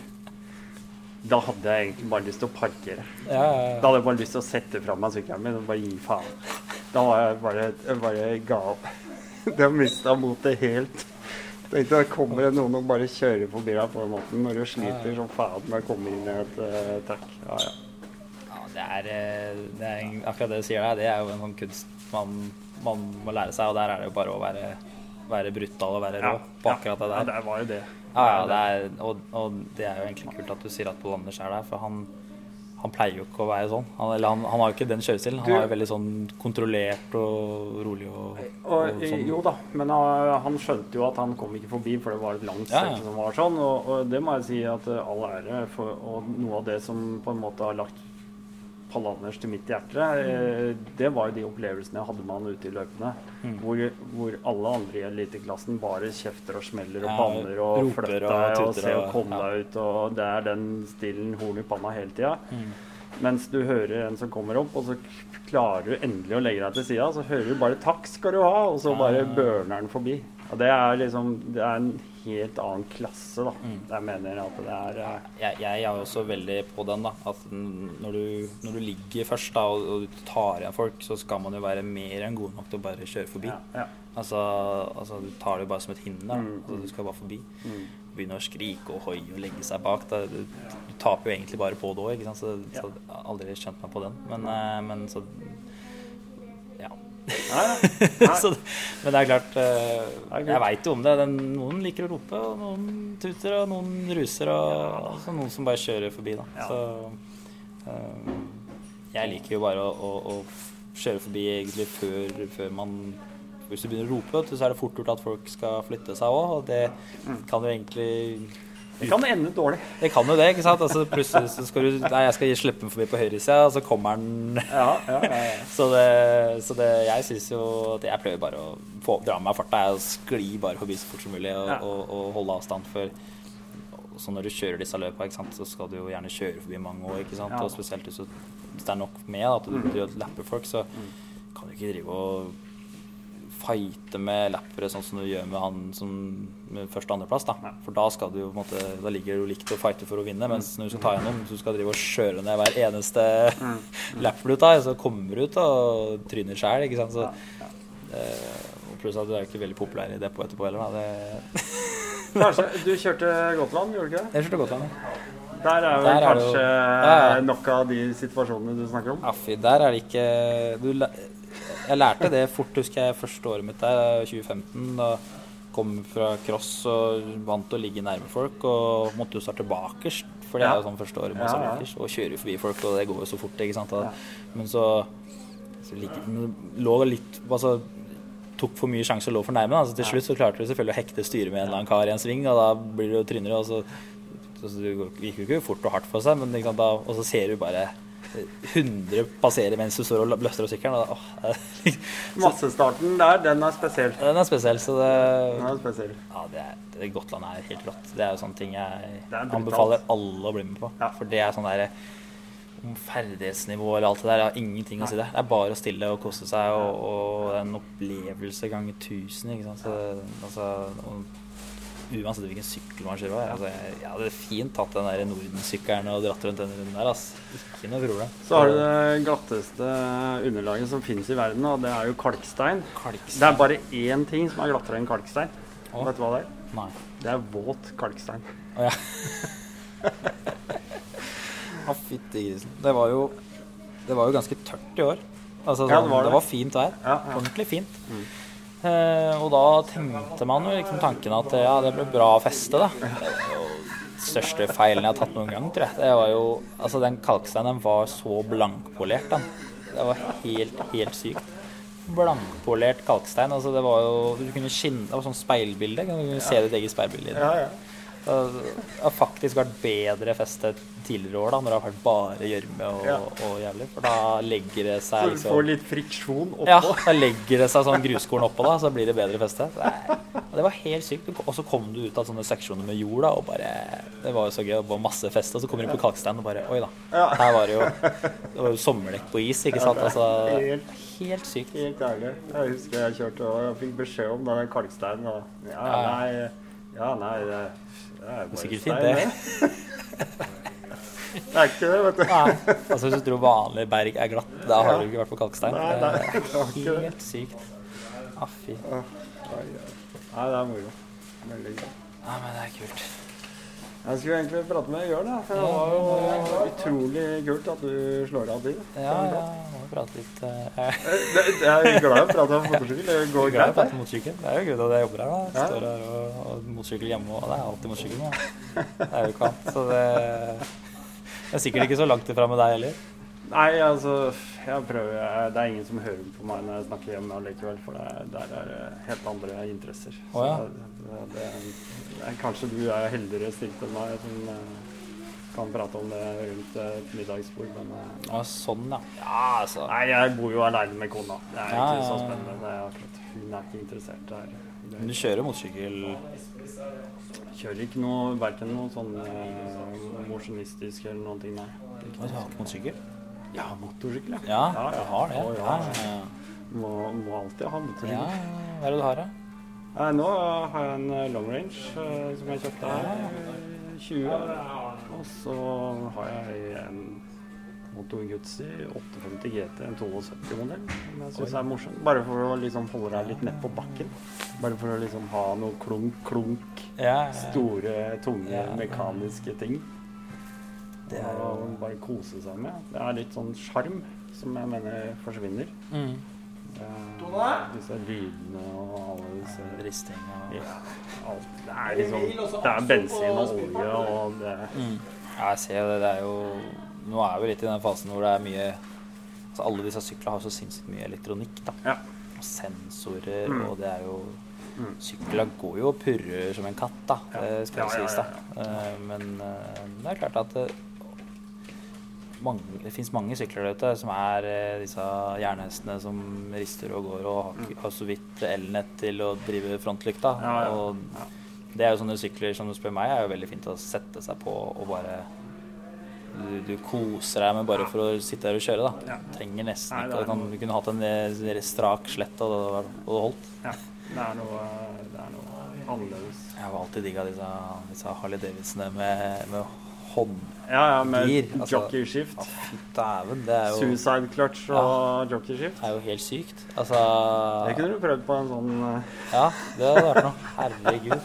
Da hadde jeg egentlig bare lyst til å parkere. Ja, ja, ja. Da hadde jeg bare lyst til å sette fra meg sykkelen min og bare gi faen. Da var jeg bare, jeg bare ga opp. Jeg mista motet helt. Tenkte det kommer det noen og bare kjører forbi deg på den måten når du sliter som faen med å komme inn i et uh, trekk. Ja, ja. Ja, det er, eh, det er en- akkurat det du sier der. Det er jo en sånn kunst man, man må lære seg, og der er det jo bare å være, være brutal og være rå på akkurat det Ja, der. det var jo det. Ja, ja, det er, og, og det er jo egentlig kult at du sier at Pål Anders er der, for han, han pleier jo ikke å være sånn. Han, eller han, han har jo ikke den kjørestilen. Han er jo veldig sånn kontrollert og rolig og, Og, og sånn. jo da, men uh, han skjønte jo at han kom ikke forbi, for det var et langt Ja, ja. som var sånn. Og, og det må jeg si at uh, all ære for Og noe av det som på en måte har lagt Anders til mitt hjerte, eh, det var jo de opplevelsene jeg hadde med han ute i løpene. Mm. Hvor, hvor alle andre i eliteklassen bare kjefter og smeller og Ja, banner og flytter deg og og se og- kom ja. deg ut, og det er den stilen horn i panna hele tida. Mm. Mens du hører en som kommer opp, og så klarer du endelig å legge deg til sida, så hører du bare 'takk skal du ha', og så bare børner den forbi. Og det er liksom Det er en helt annen klasse, da. Mm. Jeg mener at det er eh, jeg, jeg er også veldig på den, da. At når du, når du ligger først da, og, og du tar igjen folk, så skal man jo være mer enn god nok til å bare kjøre forbi. ja, ja. Altså, altså, du tar det jo bare som et hinder. Mm, Altså, du skal bare forbi. Mm. Begynne å skrike og hoie og legge seg bak. Da. Du, du taper jo egentlig bare på det òg, så, så aldri skjønt meg på den. Men, eh, men så. Nei, nei. så, men det er klart eh. Jeg veit jo om det. Noen liker å rope, og noen tuter, og noen ruser, og og noen som bare kjører forbi, da. Så eh, jeg liker jo bare å, å, å kjøre forbi egentlig før, før man Hvis du begynner å rope, så er det fort gjort at folk skal flytte seg òg, og det Mm. kan jo egentlig Det kan ende dårlig. Det kan jo det, ikke sant? Altså, plutselig så skal du Nei, jeg skal slippe den forbi på høyresida, og så kommer den Ja, ja, ja, ja. så det, så det jeg syns jo at Jeg prøver bare å få, dra med meg farta og skli bare forbi så fort som mulig og, og, og holde avstand. For så når du kjører disse løpa, så skal du jo gjerne kjøre forbi mange år. Ikke sant? Og spesielt hvis, hvis det er nok med da, at du driver og lapper folk, så kan du ikke drive og fighte med lappere sånn som du gjør med han som med første- og andreplass. Da. For da, skal du på en måte, da ligger du likt å fighte for å vinne, mens når du skal ta gjennom, så skal du drive og skjøre ned hver eneste lapper du tar, så kommer du ut og tryner sjæl, ikke sant. Så, eh, og pluss at du er ikke veldig populær i depot etterpå heller, da. Kanskje, du kjørte Gotland, gjorde du ikke det? jeg kjørte Gotland, ja. Der er vel Der er det jo- kanskje Ja, ja. nok av de situasjonene du snakker om? Fy, der er det ikke du, Jeg lærte det fort, husker jeg, første året mitt der, 2015. Da kom fra cross og vant til å ligge nærme folk og måtte jo starte bakerst. For det er jo sånn første året man står ja. bakerst og kjører forbi folk, og det går jo så fort, ikke sant. Men så, så ligge, lå litt Altså tok for mye sjanse og lå for nærme. Altså, Så til slutt så klarte du selvfølgelig å hekte styret med en eller annen kar i en sving, og da blir det jo trynnere. Og så, så, så det gikk jo ikke fort og hardt for seg, men sant, da, og så ser du bare 100 passerer mens du står og løfter opp sykkelen. Og åh, Massestarten der, den er spesiell. den er spesiell, så det, Den er spesiell. ja, det er, det, Gotland er helt rått. Det er jo sånne ting jeg er anbefaler alle å bli med på. Ja. For det er sånn derre om ferdighetsnivå eller alt det der, jeg har ingenting å si det. Det er bare å stille og kose seg, og, og en opplevelse ganger tusen. Ikke sant? Så, altså, og, uansett hvilken sykkel man kjører. Altså, jeg, jeg hadde fint tatt den der Norden-sykkelen og dratt rundt den runden der. Altså. Ikke noe problem. Så har du det glatteste underlaget som finnes i verden, og det er jo kalkstein. Kalkstein. Det er bare én ting som er glattere enn kalkstein. Å. Vet du hva det er? Nei. Det er våt kalkstein. Å ja. Å, fytti grisen. Det var jo Det var jo ganske tørt i år. Altså, Ja, sånn, det var det, det. var fint vær. Ja, ja. Ordentlig fint. Eh, og da tenkte man jo liksom tanken at ja, det ble bra feste, da. Jo største feilen jeg har tatt noen gang, tror jeg. Det var jo Altså, den kalksteinen var så blankpolert, den. Det var helt, helt sykt. Blankpolert kalkstein. Altså, det var jo Du kunne skinne Det var sånn speilbilde. Du kunne se ditt eget speilbilde. i det. Det har faktisk vært bedre feste tidligere år, da, når det har vært bare gjørme og, Ja. og jævlig. For da legger det seg liksom får litt friksjon oppå. Ja, da legger det seg sånn gruskorn oppå, da, så blir det bedre feste. Nei, Det var helt sykt. Og så kom du ut av sånne seksjoner med jord, da, og bare Det var jo så gøy. Det var masse fest, Og så kommer du på kalkstein og bare Oi da. Her var det jo Det var jo sommerdekk på is, ikke sant? Altså Helt, Helt sykt. helt ærlig. Jeg husker jeg kjørte og jeg fikk beskjed om den kalksteinen. Og ja, Ja. nei, ja, nei det, det er Sikkert fint, det. Det er ikke det, vet du. Nei. Altså Hvis du tror vanlig berg er glatt, da har du ikke vært på kalkstein. Nei, nei, det var ikke det. Helt sykt. Ah, fy. Nei, det er moro. Veldig gøy. Nei, men det er kult. Jeg skulle egentlig prate med Jørn, for det var jo utrolig kult at du slår av bil. Ja, ja, må prate litt eh, Jeg det, jeg er glad i å prate om motorsykkel. Det er går glad i å greit. prate motorsykkel. Det er jo gøy at jeg jobber her. da. Jeg står her og og motorsykkel hjemme, og det er alltid motorsykkel nå. Det er jo ikke annet. Så det det er sikkert ikke så langt ifra med deg heller. Nei, altså jeg prøver, Det er ingen som hører på meg når jeg snakker hjemme allikevel, for det, der er helt andre interesser. Oh, ja. Så det, det, er, kanskje du er heldigere stilt enn meg som eh, kan prate om det rundt et middagsbord, men eh, Ja, sånn, ja. Ja, altså. Nei, jeg bor jo aleine med kona. Det er Ja, ikke så ja, ja. spennende. Det er akkurat, hun er ikke interessert der. Men du kjører motorsykkel Kjører ikke noe, verken noe sånn eh, mosjonistisk eller noen ting, nei. Du har ikke motorsykkel? Ja, motorsykkel, Ja, Ja, jeg har det. Å, Ja, ja. ja. Må, må alltid ha ja. motorsykkel. Hva er det du har, da? Nei, nå har jeg en eh, long range eh, som jeg kjøpte her. eh, 20. Og så har jeg en Moto Guzzi 850 GT, en 72-modell, som jeg syns er morsom. Bare for å liksom holde deg litt nedpå bakken. Bare for å liksom ha noe klunk-klunk, Ja, ja. store, tunge, Ja. mekaniske ting. Det er jo bare kose seg med. Det er litt sånn sjarm som jeg mener forsvinner. mm. Eh, disse lydene og alle disse Risting og ja, alt. Det er liksom Det er bensin og olje og det mm. jeg ser det. Det er jo Nå er vi litt i den fasen hvor det er mye altså Alle disse syklene har så sinnssykt mye elektronikk, da. Ja. Og sensorer, Mm. og det er jo Mm. Sykla går jo og purrer som en katt, da. Ja. Det skal jo Ja, ja, sies, ja, da. Eh, Men eh, det er klart at det, mange, det fins mange sykler der ute som er eh, disse jernhestene som rister og går og har, har så vidt elnett til å drive frontlykta. Ja, ja. Og det er jo sånne sykler som du spør meg, er jo veldig fint å sette seg på og bare du, du koser deg med bare for å sitte her og kjøre, da. Ja. Trenger nesten Nei, ikke er Du kunne hatt en eh, strak slett, og det holdt. Ja. Det er noe, det er noe annerledes. Jeg har alltid digga disse, disse Harley Davidsene med, med hånd... Ja, ja, med altså- jockeyskift. Å, dæven, det er jo Suicide clutch og jockeyskift. det er jo helt sykt. Altså Det kunne du prøvd på en sånn uh... Ja, det hadde vært noe. Herregud.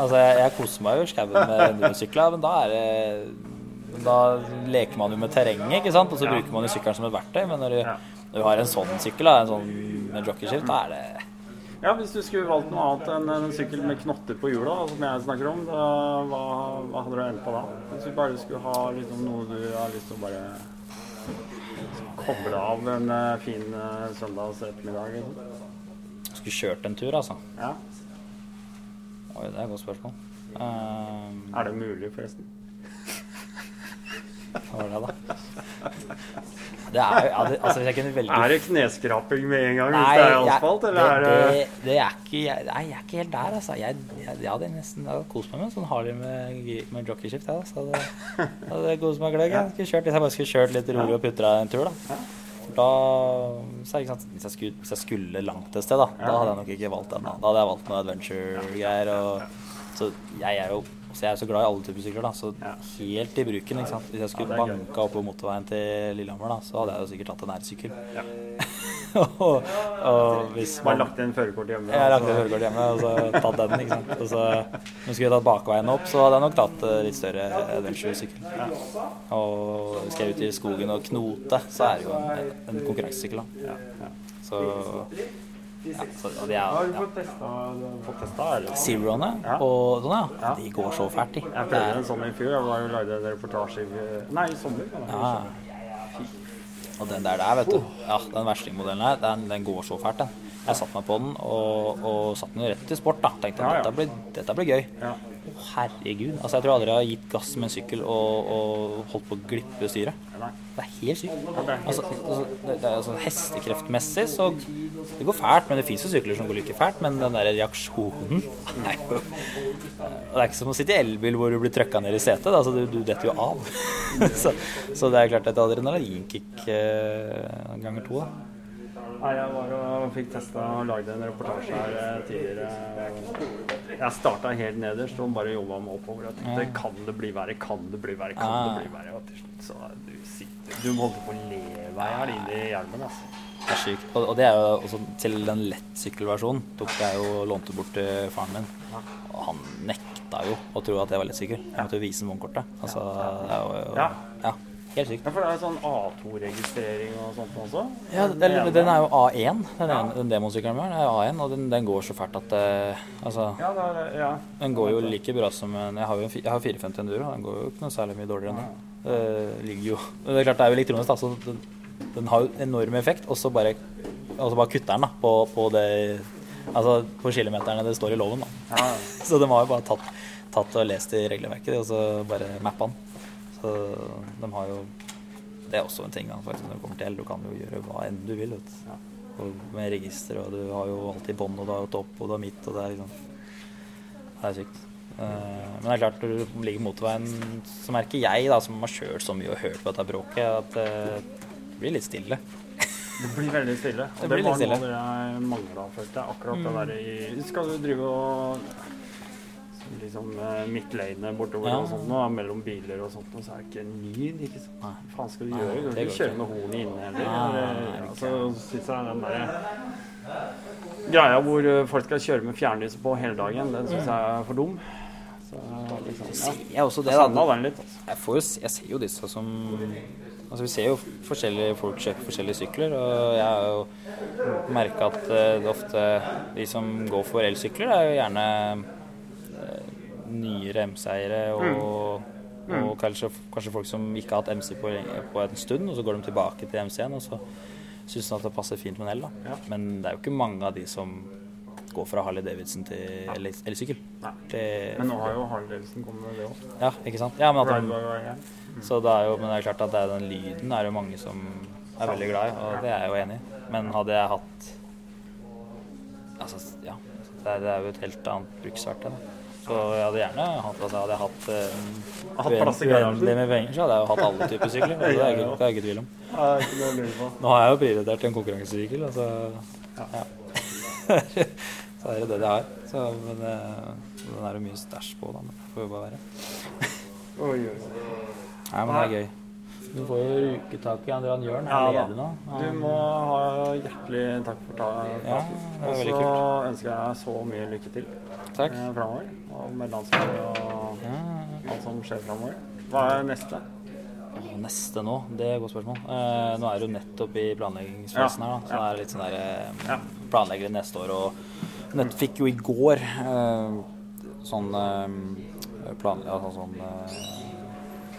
Altså, jeg, jeg koser meg jo i skauen med endurosykler, men da er det Da leker man jo med terrenget, ikke sant? Og så Ja. bruker man jo sykkelen som et verktøy. Men når du, Ja. når du har en sånn sykkel, da, en sånn med jockeyskift, da er det Ja, hvis du skulle valgt noe annet enn en sykkel med knotter på hjula, som jeg snakker om, da, hva, hva hadde du endt på da? Hvis du bare skulle ha liksom, noe du har lyst til å bare koble av en eh, fin uh, søndags ettermiddag? Liksom. Skulle kjørt en tur, altså. Ja. Oi, det er et godt spørsmål. Um, Er det mulig, forresten? Hva var det, da? Det er jo det, Altså, jeg velge Er det kneskraping med en gang Nei, hvis det er jeg- asfalt, eller det, er det det, det er ikke jeg, Nei, jeg er ikke helt der, altså. Jeg, jeg, jeg hadde nesten jeg kost meg med en sånn Harley med, med jockeyskift. Ja, så hadde, hadde jeg kost meg gløgg. Jeg kjørt, jeg bare skulle kjørt litt rolig og putra en tur, da. Da, så, sant, hvis, jeg skulle, hvis jeg skulle langt et sted, da, da hadde jeg nok ikke valgt den. Da, da hadde jeg valgt noe adventure-greier. Så jeg er jo så jeg er så glad i alle typer sykler, da. Så Ja. helt i bruken, ikke sant. Hvis jeg skulle Ja, banka opp på motorveien til Lillehammer, da, så hadde jeg jo sikkert tatt en R-sykkel. Ja. og, og hvis Bare man lagt igjen førerkortet hjemme? jeg har lagt igjen førerkortet hjemme og så tatt den. ikke sant? Og så, men skulle jeg tatt bakveien opp, så hadde jeg nok tatt eh, litt større adventure-sykkel. Og skal jeg ut i skogen og knote, så er det jo en, en konkurransesykkel. da. Ja, ja. Så, ja, så Har du fått testa, fått testa eller? Zeroene Ja. og sånn, ja. Ja. De går så fælt, de. Jeg prøvde en sånn i fjor. Jeg var jo lagde en reportasje Nei, i sommer. Ja. Og den der der, vet du. Ja, den verstingmodellen her, den, den går så fælt, den. Jeg satte meg på den og, og satte den rett til sport, da. Tenkte Ja, ja. dette, blir, dette blir gøy. Å, herregud. Altså, jeg tror aldri jeg har gitt gass med en sykkel og, og holdt på å glippe styret. Det er helt sykt. Altså, altså, det, det er altså, hestekreftmessig så Det går fælt, men det fins jo sykler som går like fælt. Men den der reaksjonen er jo Det er ikke som å sitte i elbil hvor du blir trøkka ned i setet. Altså, du, du detter jo av. så, så det er klart et adrenalinkick eh, ganger to. da. Nei, jeg var og fikk testa og lagde en reportasje her eh, tidligere. Jeg starta helt nederst og bare jobba meg oppover. Jeg tenkte kan det bli verre, kan det bli verre, kan det bli verre? Og til slutt så du sitter Du holder på å leve her inne i hjelmen, altså. Det er sykt. Og, det er jo også til den lettsykkelversjonen tok jeg jo lånte bort til faren min. Og han nekta jo å tro at jeg var lettsykkel. Jeg måtte jo vise vognkortet. Altså, Ja. Helt sykt. Ja, for det er sånn A2-registrering og sånt også. Ja, den, den er jo A1, den, ja. den demosykkelen min er A1, og den, den går så fælt at eh, Altså, Ja, er, ja. den går jo like bra som en Jeg har jo en jeg har 450 Enduro, den går jo ikke noe særlig mye dårligere enn det. Det ligger jo Det er klart det er jo elektronisk, da, så den, den har jo enorm effekt, og så bare, altså bare kutter den da, på, på det Altså på kilometerne det står i loven, da. ja. Så de har jo bare tatt, tatt og lest i regelverket, og så bare mappa den. Så de har jo Det er også en ting da, faktisk, når det kommer til el. Du kan jo gjøre hva enn du vil. Vet. Ja. Og med register, og du har jo alltid bånd, og du har jo topp, og du har midt, og det er liksom Det er sykt. Uh, Men det er klart, når du ligger motorveien, så merker jeg, da, som har kjørt så mye og hørt på dette bråket, at eh, det blir litt stille. Det blir veldig stille. Og Det det, var noe. Mm. jeg mangla, følte jeg. Akkurat det der i Skal du drive og liksom eh, midtlane bortover Ja. og sånt og mellom biler og sånt, og så er det ikke en lyd, ikke sant. Hva faen skal du gjøre? Du kan ikke kjøre med hornet inne heller. Nei, altså, synes jeg den der greia hvor eh, folk skal kjøre med fjernlyset på hele dagen, den syns jeg er for dum. Så liksom, ja. ser jeg også det, da. altså. Jeg, får jo, jeg ser jo disse som Altså, vi ser jo forskjellige folk kjøpe forskjellige sykler, og jeg har jo merka at eh, det ofte de som går for elsykler, er jo gjerne eh, nyere MC-eiere og, og kanskje, kanskje folk som ikke har hatt MC på, på en stund, og så går de tilbake til MC-en, og så syns de at det passer fint med en el. da. Men det er jo ikke mange av de som går fra Harley Davidson til el- elsykkel. Men nå har jo Harley Davidson kommet med det òg. Ja, ikke sant? Ja, men, at de, så det er jo, men det er klart at det er den lyden er jo mange som er veldig glad i, og det er jeg jo enig i. Men hadde jeg hatt Altså, ja. Det er, det er jo et helt annet bruksverktøy. da. Så jeg hadde gjerne hatt altså, Hadde jeg hatt eh, Hatt uendelig med penger, så hadde jeg jo hatt alle typer sykler. Det er ikke, det er ikke tvil om. Nå har jeg jo prioritert en konkurransesykkel, altså. Ja. så er det det de har. Så, men eh, den er jo mye stæsj på, da. Men det får jo bare være. Nei, men det er gøy. Du får jo ruketak i Andrean Jørn. Ja, ledig nå? Du må ha hjertelig takk for ta- Ja, Og så ønsker jeg så mye lykke til Takk. eh, framover. Og med landslaget og Ja, alt som skjer framover. Hva er neste? ja. Neste nå? Det er et godt spørsmål. Eh, nå er du nettopp i planleggingsfasen her, da. Så det er litt sånn der eh, Planlegger neste år og nett fikk jo i går eh, sånn eh, plan... Ja, sånn, sånn eh,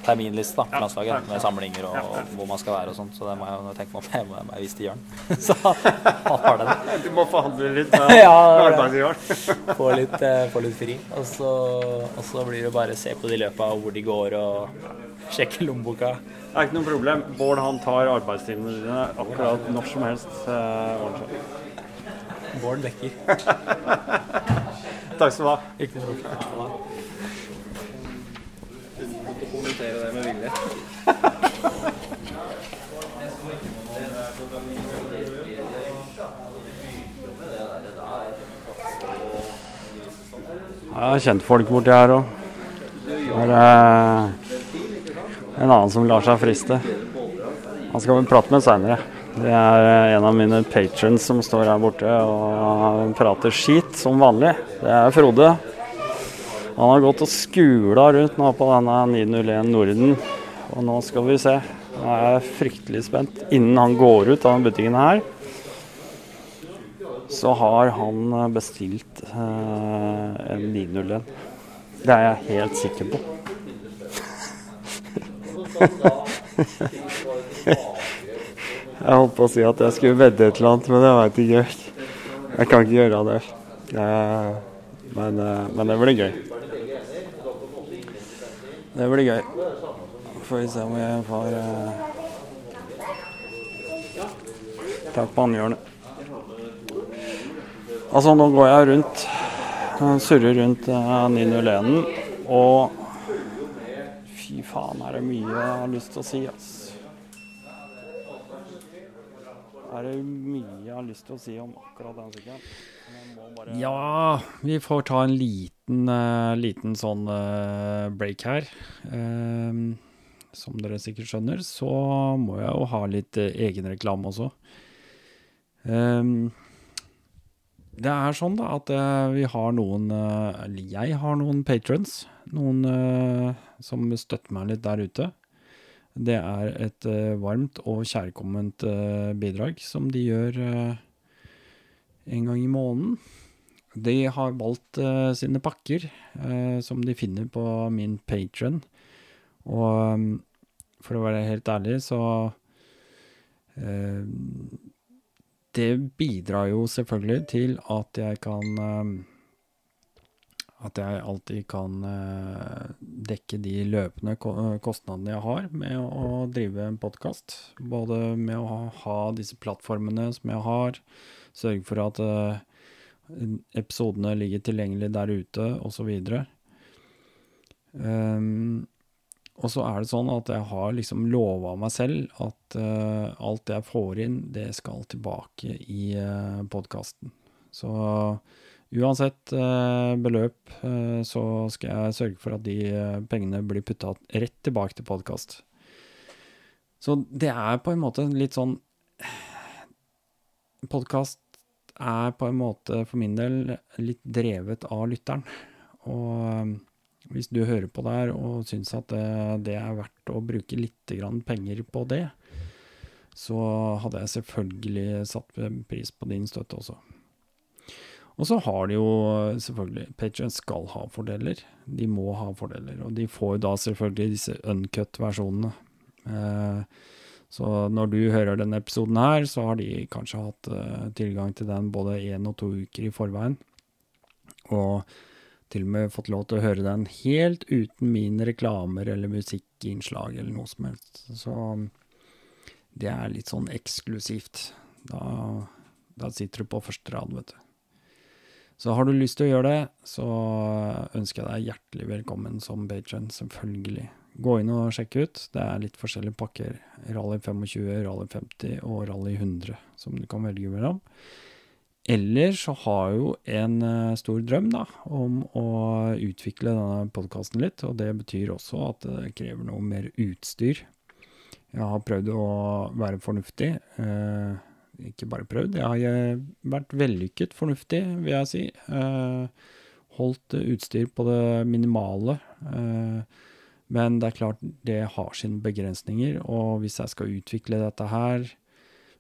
terminliste da, for landslaget med samlinger og hvor man skal være og sånn. Så det må jeg jo tenke meg om. Jeg må, jeg vise til Jørn. Så han har det. Du må forhandle litt med Ja, arbeidsgiveren. Få litt, eh, få litt fri. Og så, og så blir det bare se på de løpa og hvor de går og sjekke lommeboka. Det er ikke noe problem. Bård han tar arbeidstimene dine akkurat når som helst. Eh. Bård vekker. Takk skal du ha. Ikke noe problem. Kommentere det med vilje. Ja, kjentfolk borti her òg. Det er en annen som lar seg friste. Han skal vi prate med seinere. Det er en av mine patrons som står her borte og prater skit som vanlig. Det er Frode. Han har gått og skula rundt nå på denne 901 Norden. Og nå skal vi se. Nå er jeg fryktelig spent. Innen han går ut av denne butikken her, så har han bestilt eh, en 901. Det er jeg helt sikker på. jeg holdt på å si at jeg skulle vedde et eller annet, men det veit ikke. Jeg kan ikke gjøre det. Eh, men, eh, men det blir gøy. Det blir gøy. Får vi se om jeg får uh, tak på han. Altså, nå går jeg rundt, eh, surrer rundt uh, 901-en, og fy faen, er det mye jeg har lyst til å si, ass. Er det mye jeg har lyst til å si om akkurat den sykkelen? Ja, vi får ta en liten, uh, liten sånn uh, break her. Uh, som dere sikkert skjønner, så må jeg jo ha litt uh, egenreklame også. Ehm, det er sånn da at eh, vi har noen, eh, eller jeg har noen patrons, noen eh, som støtter meg litt der ute. Det er et eh, varmt og kjærkomment eh, bidrag som de gjør eh, en gang i måneden. De har valgt uh, sine pakker uh, som de finner på min patron. Og um, for å være helt ærlig, så uh, Det bidrar jo selvfølgelig til at jeg kan At jeg alltid kan dekke de løpende kostnadene jeg har med å drive en podkast. Både med å ha disse plattformene som jeg har, sørge for at eh, episodene ligger tilgjengelig der ute, osv. Um, og så er det sånn at jeg har liksom lova meg selv at uh, alt jeg får inn, det skal tilbake i uh, podkasten. Så uansett uh, beløp, uh, så skal jeg sørge for at de eh, pengene blir putta rett tilbake til podkast. Så det er på en måte litt sånn Podkast er på en måte for min del litt drevet av lytteren. Og hvis du hører på der og syns at det, det er verdt å bruke litt penger på det, så hadde jeg selvfølgelig satt pris på din støtte også. Og så har de jo selvfølgelig Patrion skal ha fordeler. De må ha fordeler. Og de får da selvfølgelig disse uncut-versjonene. Eh, så når du hører denne episoden her, så har de kanskje hatt uh, tilgang til den både én og to uker i forveien. Og til og med fått lov til å høre den helt uten mine reklamer eller musikkinnslag eller noe som helst. Så det er litt sånn eksklusivt. Da, da sitter du på første rad, vet du. Så har du lyst til å gjøre det, så ønsker jeg deg hjertelig velkommen som patron, selvfølgelig. Gå inn og sjekke ut. Det er litt forskjellige pakker. Rally 25, Rally 50 og Rally 100 som du kan velge mellom. Eller så har jeg jo en uh, stor drøm da, om å utvikle denne podkasten litt. Og det betyr også at det krever noe mer utstyr. Jeg har prøvd å være fornuftig. Eh, ikke bare prøvd, jeg har eh, vært vellykket fornuftig, vil jeg si. Eh, holdt utstyr på det minimale. Uh, men det er klart, det har sine begrensninger, og hvis jeg skal utvikle dette her,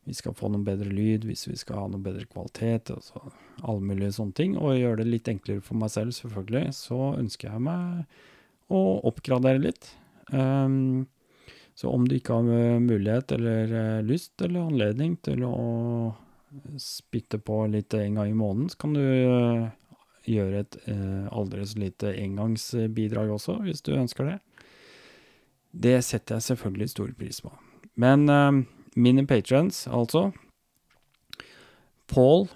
vi skal få noe bedre lyd, hvis vi skal ha noe bedre kvalitet, altså alle mulige sånne ting, og gjøre det litt enklere for meg selv, selvfølgelig, så ønsker jeg meg å oppgradere litt. Um, så om du ikke har mulighet eller eh, lyst eller anledning til å spytte på litt en gang i måneden, så kan du eh, gjøre et eh, aldri så lite engangsbidrag også, hvis du ønsker det. Det setter jeg selvfølgelig stor pris på. Men uh, mine patrons, altså Pål,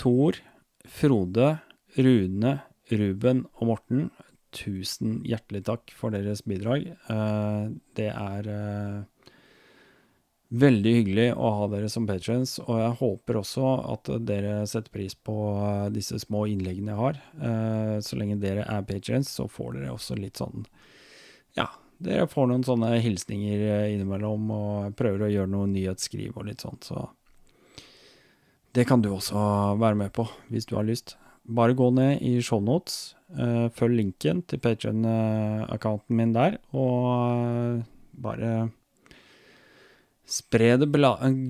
Thor, Frode, Rune, Ruben og Morten, tusen hjertelig takk for deres bidrag. Uh, det er uh, veldig hyggelig å ha dere som patrons, og jeg håper også at dere setter pris på disse små innleggene jeg har. så lenge dere er patrons, så får dere også litt sånn ja, dere får noen sånne hilsninger eh, innimellom og prøver å gjøre noe nyhetsskriv og litt sånt, så det kan du også være med på, hvis du har lyst. Bare gå ned i shownotes, uh, følg linken til Patrion-accounten min der, og uh, bare spre det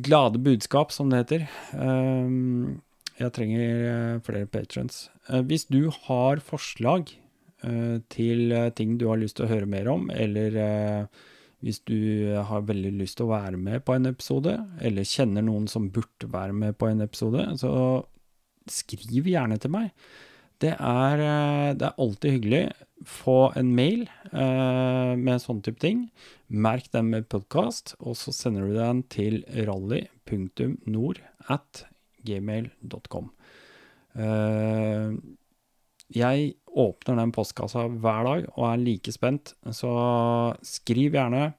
glade budskap, som det heter. Jeg trenger flere patrons. hvis du har forslag Eh, til eh, ting du har lyst til å høre mer om, eller eh, hvis du har veldig lyst til å være med på en episode, eller kjenner noen som burde være med på en episode, så skriv gjerne til meg. Det er, det er alltid hyggelig. Få en mail eh, med sånne type ting. Merk den med podkast, og så sender du den til rally.nord at gmail.com. Eh, jeg åpner den postkassa hver dag og er like spent, så skriv gjerne.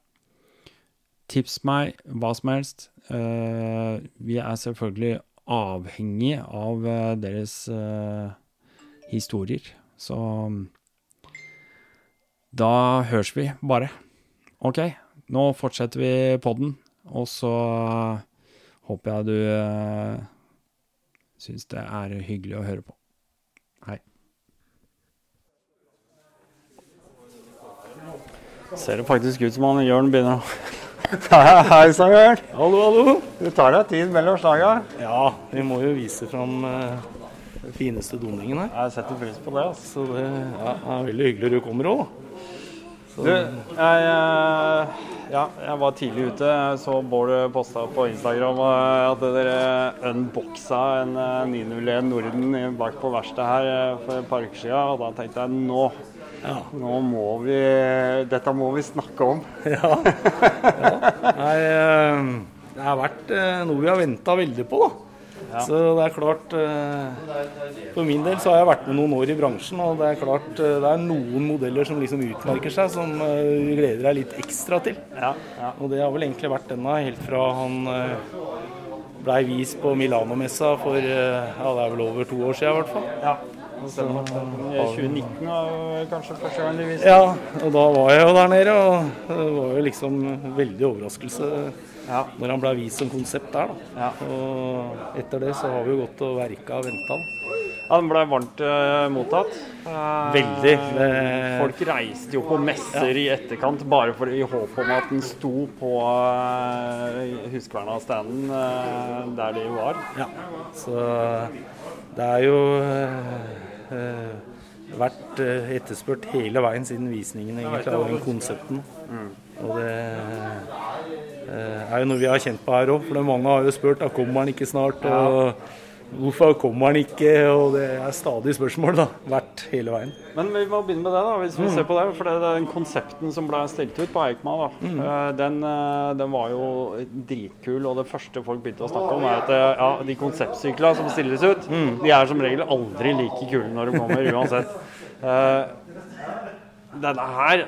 Tips meg hva som helst. Uh, vi er selvfølgelig avhengig av uh, deres uh, historier, så da høres vi bare. OK, nå fortsetter vi podden, og så håper jeg du syns det er hyggelig å høre på. Hei. Ser det faktisk ut som han Jørn begynner å Hei sann, Jørn. Hallo, hallo. Du tar deg tid mellom slaga? Ja, vi må jo vise fram uh, den fineste doningen her. Jeg setter pris på det. altså. Så det ja, er veldig hyggelig du kommer òg. Du, jeg, eh, ja, jeg var tidlig ute. Jeg så Bård posta på Instagram eh, at dere unboxa en 901 Norden bak på verkstedet her for et par uker siden. Og da tenkte jeg nå ja. Nå må vi Dette må vi snakke om. ja. ja. Nei, eh, det har vært eh, noe vi har venta veldig på, da. Ja. Så det er klart eh, For min del så har jeg vært med noen år i bransjen, og det er klart det er noen modeller som liksom utmerker seg, som vi gleder deg litt ekstra til. Ja, ja. Og det har vel egentlig vært denne helt fra han blei vist på Milano-messa for ja, det er vel over to år siden i hvert fall. Ja. 2019 var kanskje første gang du viste Ja, og da var jeg jo der nede. Og det var jo liksom veldig overraskelse ja. når han ble vist som konsept der. da. Ja. Og etter det så har vi jo gått og verka og venta. Ja, Den ble varmt uh, mottatt. Uh, Veldig. Det- Folk reiste jo på messer i etterkant bare for, i håp om at den sto på uh, Huskverna-standen uh, der de var. Ja, så det er jo eh, eh, vært eh, etterspurt hele veien siden visningen egentlig av den konsepten. Og det eh, er jo noe vi har kjent på her òg, for mange har jo spurt da kommer han ikke snart. og Hvorfor kommer han ikke? Og det er stadig spørsmål, da. Hvert hele veien. Men vi må begynne med det, da, hvis vi ser på det. For det er den konsepten som ble stilt ut på Eikma, da. mm. Den, eh, den var jo dritkul. Og det første folk begynte å snakke om, er at eh, ja, de konseptsyklene som stilles ut, de er som regel aldri like kule når de kommer, uansett. uh, Denne her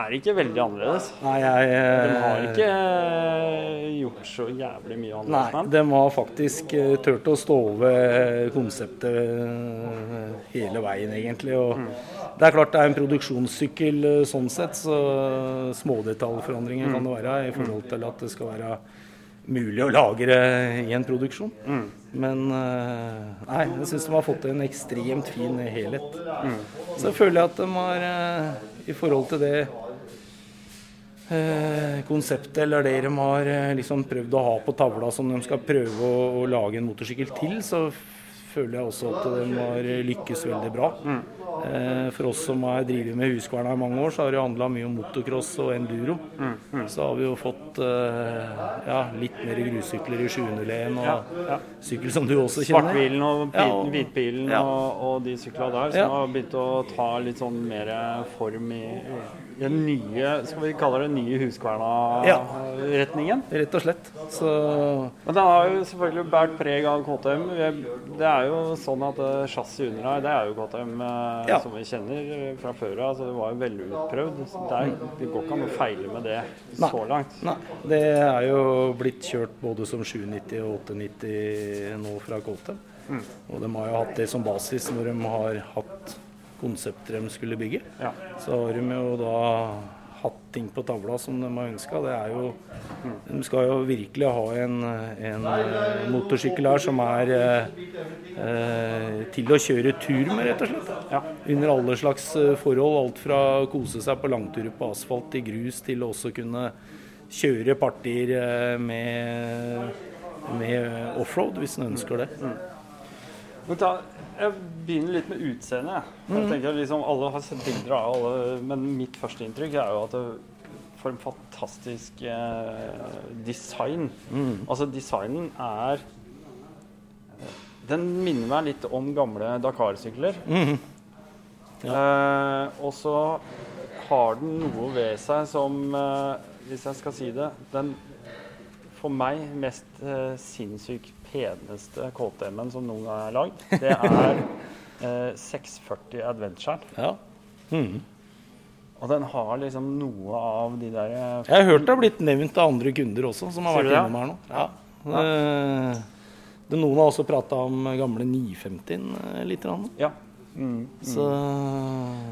er ikke veldig annerledes. Nei, jeg De har eh, ikke eh, gjort så jævlig mye annerledes. Nei, de har faktisk eh, turt å stå ved konseptet eh, hele veien, egentlig. Og Det er klart det er en produksjonssykkel eh, sånn sett, så smådetaljforandringer kan det være i forhold til at det skal være mulig å lagre i en produksjon. Men eh, nei, jeg syns de har fått en ekstremt fin helhet. Så jeg føler jeg at de har, eh, i forhold til det eh, konseptet eller det de har eh, liksom prøvd å ha på tavla som de skal prøve å, å lage en motorsykkel til, så føler jeg også at de har lykkes veldig bra. Eh, for oss som har drevet med Huskverna i mange år, så har det handla mye om motocross og enduro. Så har vi jo fått eh, ja, litt mer grussykler i 701 og sykkel som du også kjenner. Svartbilen og Ja, og- hvitbilen ja. og, og de sykla der, som Ja. har begynt å ta litt sånn mer form i, i den nye Skal vi kalle det nye Huskverna-retningen? Ja, Rett og slett. Så Men den har jo selvfølgelig båret preg av KTM. Det er jo sånn at eh, chassis under her, det er jo KTM eh, Ja. som vi kjenner eh, fra før av. Det var jo velutprøvd. Det, er- det går ikke an å feile med det Nei. så langt. Nei, det er jo blitt kjørt både som 790 og 890 nå fra KTM. Og de har jo hatt det som basis når de har hatt konsepter de skulle bygge. Ja. Så har de jo da hatt ting på tavla som de har ønska. De skal jo virkelig ha en, en motorsykkel her som er eh, til å kjøre tur med, rett og slett. Ja. Under alle slags eh, forhold. Alt fra å kose seg på langturer på asfalt til grus, til å også kunne kjøre partier eh, med, med offroad, hvis en ønsker det. Men ta, jeg begynner litt med utseendet. jeg. Jeg tenker liksom, Alle har sett bilder av alle, men mitt første inntrykk er jo at det for en fantastisk eh, design. Altså, designen er Den minner meg litt om gamle Dakar-sykler. eh, og så har den noe ved seg som, eh, hvis jeg skal si det Den for meg mest eh, sinnssykt peneste KTM-en som noen gang er lagd, det er eh, 640 Adventure. Ja. Og den har liksom noe av de der eh, Jeg har hørt det har blitt nevnt av andre kunder også, som har vært innom her nå. Ja. Det, det, noen har også prata om gamle 950-en eh, litt. grann. Ja. Mm. Så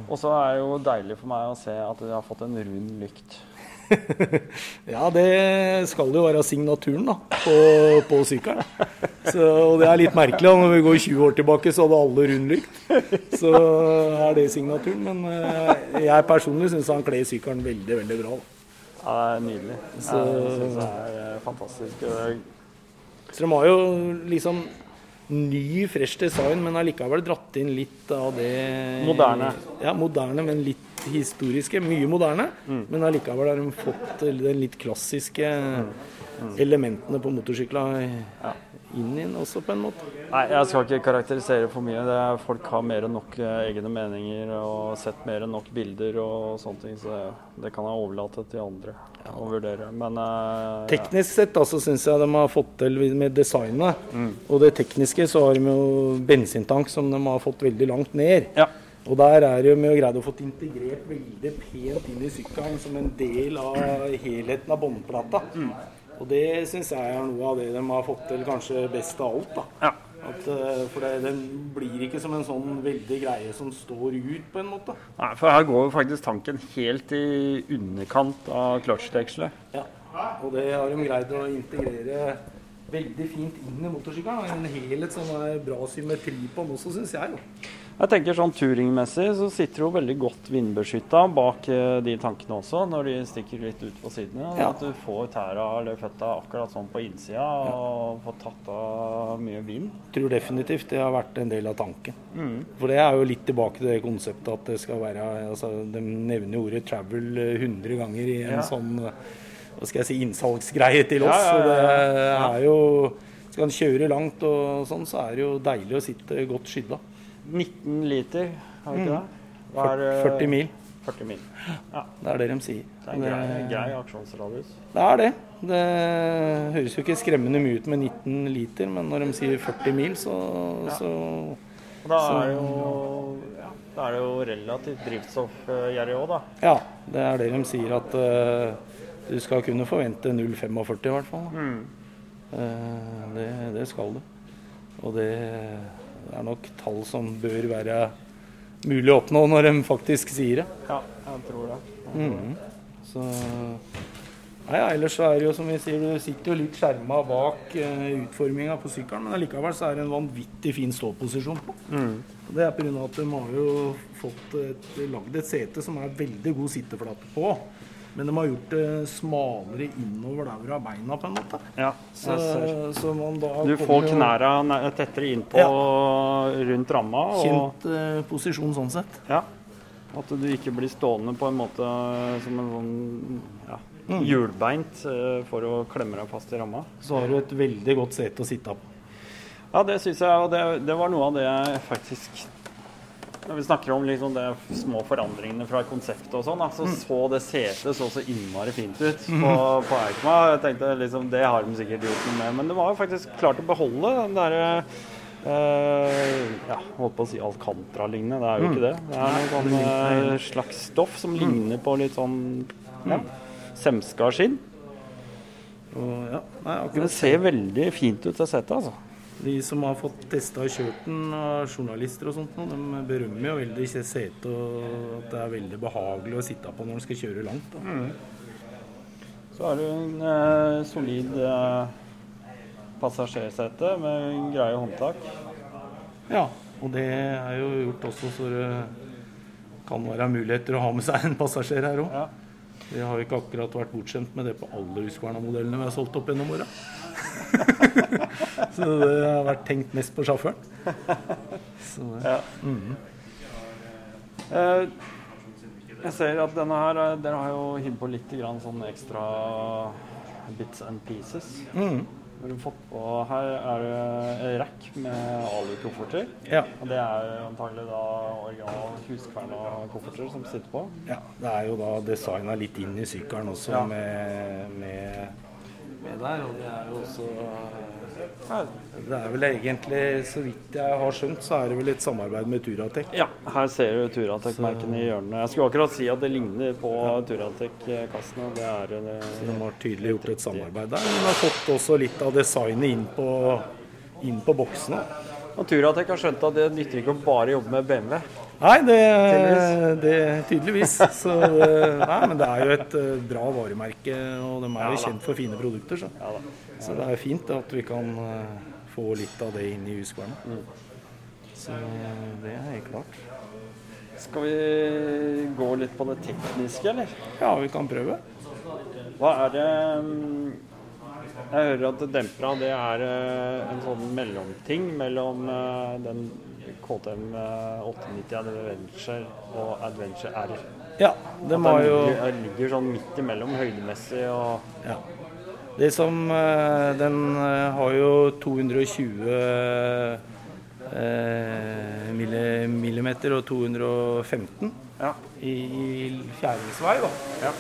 Og så er det jo deilig for meg å se at de har fått en rund lykt. Ja, det skal jo være signaturen da, på, på sykkelen. Så, og det er litt merkelig. da, Når vi går 20 år tilbake, så hadde alle rund lykt. Så er det signaturen. Men eh, jeg personlig syns han kler sykkelen veldig, veldig bra. da. Ja, det er nydelig. Så- Jeg synes det er eh, fantastisk. Så de har jo liksom ny, fresh design, men allikevel dratt inn litt av det Moderne. Ja, moderne, men litt historiske. Mye moderne, men allikevel har de fått den litt klassiske elementene på motorsykla inn inn også, på en måte. Nei, jeg skal ikke karakterisere for mye. Det er, folk har mer enn nok eh, egne meninger og sett mer enn nok bilder og sånne ting, så det, det kan jeg overlate til andre å vurdere. Men eh, Teknisk sett altså, syns jeg de har fått til med designet. Og det tekniske så har de jo bensintank som de har fått veldig langt ned. Ja. Og der er det jo med å greie å få integrert veldig pent inn i sykkelen som en del av helheten av båndplata. Og det syns jeg er noe av det de har fått til kanskje best av alt. da. Ja. At, eh, for det, den blir ikke som en sånn veldig greie som står ut, på en måte. Nei, for her går faktisk tanken helt i underkant av clutchdekselet. Ja. Og det har de greid å integrere veldig fint inn i motorsykkelen. En helhet som er bra symmetri på den også, syns jeg. jo. Jeg tenker sånn Turingmessig så sitter hun veldig godt vindbeskytta bak eh, de tankene også, når de stikker litt ut på sidene. Ja. At du får tæra eller føtta akkurat sånn på innsida og får tatt av mye vind. tror definitivt det har vært en del av tanken. For det er jo litt tilbake til det konseptet at det skal være altså, De nevner ordet 'travel' eh, 100 ganger i en Ja. sånn eh, hva skal jeg si, innsalgsgreie til Ja, oss. ja, Så ja, det er jo Skal en kjøre langt og sånn, så er det jo deilig å sitte godt skydda. 19 liter, har vi ikke det? Hva er, eh, 40 mil. 40 mil. Det er det de sier. Det er en grei, grei aksjonsradius. Det er det. Det høres jo ikke skremmende mye ut med 19 liter, men når de sier 40 mil, så, så Og da er jo, ja, da er det jo relativt drivstoffgjerrig òg, da. Ja, det er det de sier at uh, du skal kunne forvente 0,45 i hvert fall. Mm. Uh, det, det skal du. Og det er nok tall som bør være mulig å oppnå når de faktisk sier det. Ja, jeg tror det. Mm. Så Nei, ja, ellers så er det jo som vi sier, du sitter jo litt skjerma bak uh, utforminga på sykkelen, men allikevel så er det en vanvittig fin ståposisjon på. Mm. Det er pga. at de har jo fått et, lagd et sete som er veldig god sitteflate på. Men de har gjort det smalere innover der hvor har beina, på en måte. Ja, Så, så Du får knærne tettere innpå rundt ramma. Og, Kjent eh, posisjon sånn sett. ja, at du ikke blir stående på en måte som en sånn ja, Mm. hjulbeint eh, for å klemme deg fast i ramma. Så har du et veldig godt sete å sitte på. Ja, det syns jeg, og det, det var noe av det jeg faktisk Når vi snakker om liksom de små forandringene fra konseptet og sånn, så Mm. så det setet så så innmari fint ut på, på Eikma. Jeg tenkte liksom, Det har de sikkert gjort noe med, men det var jo faktisk klart å beholde den derre eh, ja, holdt på å si Alcantara-lignende. Det er jo ikke det. Det er noe sånn eh, slags stoff som ligner på litt sånn ja, semska skinn. Og, ja, nei, det ser veldig fint ut, det setet, altså. De som har fått testa og kjørt den, av journalister og sånt, de berømmer jo veldig setet og at det er veldig behagelig å sitte på når en skal kjøre langt. Da. Så har du en eh, solid eh, passasjersete med greie håndtak. Ja, og det er jo gjort også så det kan være muligheter å ha med seg en passasjer her òg. Ja. Vi har ikke akkurat vært bortskjemt med det på alle Husqvarna-modellene vi har solgt opp gjennom åra. så det har vært tenkt mest på sjåføren. Så det- Ja. Eh, jeg ser at denne her eh, Dere har jo hivd på litt sånn ekstra bits and pieces. Mm. Har du fått på Her er det en rack med alukofferter. Ja. Og det er antagelig da original Huskverna-kofferter som sitter på. Ja, det er jo da designa litt inn i sykkelen også Ja. med, med, med der. Og det er jo også Det er vel egentlig, så vidt jeg har skjønt, så er det vel et samarbeid med Turatek. Ja, her ser du Turatek-merkene i hjørnet. Jeg skulle akkurat si at det ligner på Turatek-kassene. Det er det. Så de har tydelig gjort et samarbeid der. Men har fått også litt av designet inn på, inn på boksene. Og Turatek har skjønt at det nytter ikke å bare jobbe med BMW. Nei, det, det tydeligvis. Så det- nei, men det er jo et eh, bra varemerke, og de er jo kjent for fine produkter. Så, så det er fint at vi kan eh, få litt av det inn i Husqvarna. Mm. Så det er helt klart. Skal vi gå litt på det tekniske, eller? Ja, vi kan prøve. Hva er det mm, Jeg hører at dempera det er eh, en sånn mellomting mellom eh, den KTM eh, 890 Adventure og Adventure R. Ja, de har jo ligger, ligger sånn midt imellom høydemessig og ja. Det som eh, Den eh, har jo 220 eh, millimeter og 215 Ja. i, i fjæringsvei, da. ja.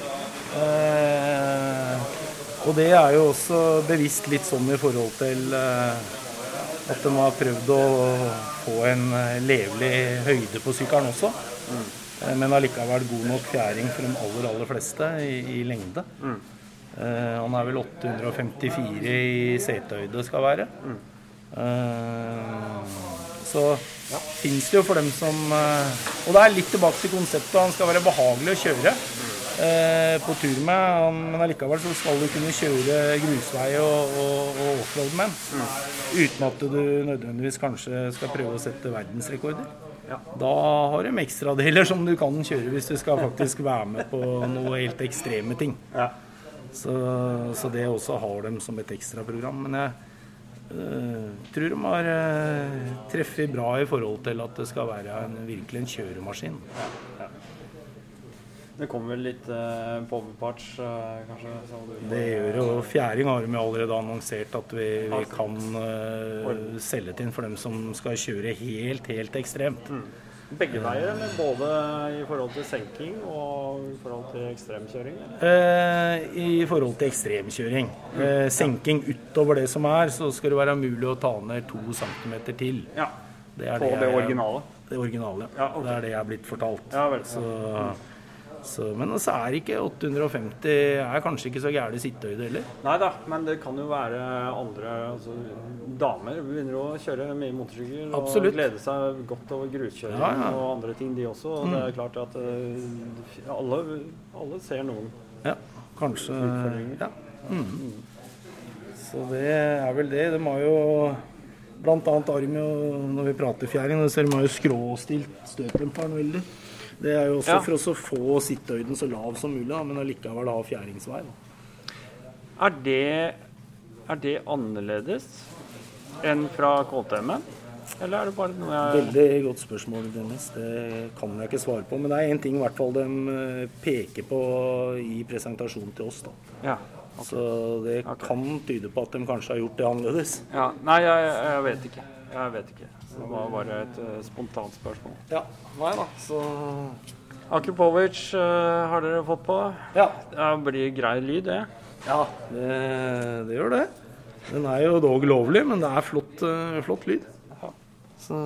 Eh, og det er jo også bevisst litt sånn i forhold til eh, at de har prøvd å få en eh, levelig høyde på sykkelen også. Mm. men allikevel god nok fjæring for de aller, aller fleste i, i lengde. Eh, han er vel 854 i setehøyde skal være. Eh, så finnes det jo for dem som eh, Og det er litt tilbake til konseptet. Han skal være behagelig å kjøre. Eh, på tur med. Han, men allikevel så skal du kunne kjøre grusvei og, og, og offroad med den. Uten at du nødvendigvis kanskje skal prøve å sette verdensrekorder. Da har de ekstradeler som du kan kjøre hvis du skal faktisk være med på noe helt ekstreme ting. Så, så det også har dem som et ekstraprogram. Men jeg øh, tror de har øh, treffet bra i forhold til at det skal være en, virkelig en kjøremaskin. Det kommer vel litt uh, powerparts, uh, kanskje? Det gjør jo Fjæring har vi allerede annonsert at vi, vi kan uh, selge til for dem som skal kjøre helt, helt ekstremt. Begge veier, men både i forhold til senking og i forhold til ekstremkjøring? Eh, I forhold til ekstremkjøring. Eh, senking utover det som er, så skal det være mulig å ta ned to centimeter til. Ja. Det er På det jeg- originale? Det originale. Ja, okay. Det er det jeg er blitt fortalt. Ja vel. Så, så, men så er ikke 850 er kanskje ikke så gæren sittehøyde heller. Nei da, men det kan jo være andre altså, Damer begynner å kjøre mye motorsykkel og Absolutt. glede seg godt over gruskjøring Ja, ja. og andre ting, de også. Og det er klart at eh, alle, alle ser noen. Ja, kanskje ja. Mm. Så det er vel det. De har jo annet har når vi prater fjæring, så de har jo skråstilt støtdemperen veldig. Det er jo også Ja. for oss å få sittehøyden så lav som mulig, da, men allikevel ha fjæringsvei. Da. Er det, er det annerledes enn fra KTM-en? Eller er det bare noe jeg Veldig godt spørsmål, Dennis. Det kan jeg ikke svare på. Men det er én ting i hvert fall de eh, peker på i presentasjonen til oss. da. Ja. Så det kan tyde på at de kanskje har gjort det annerledes. ja. Nei, jeg, jeg vet ikke. Jeg vet ikke. Det var bare et uh, spontant spørsmål. Ja, nei da, så Akupovic uh, har dere fått på. Ja. Det blir grei lyd, det. Ja, det, det gjør det. Den er jo dog lovlig, men det er flott, uh, flott lyd. Så,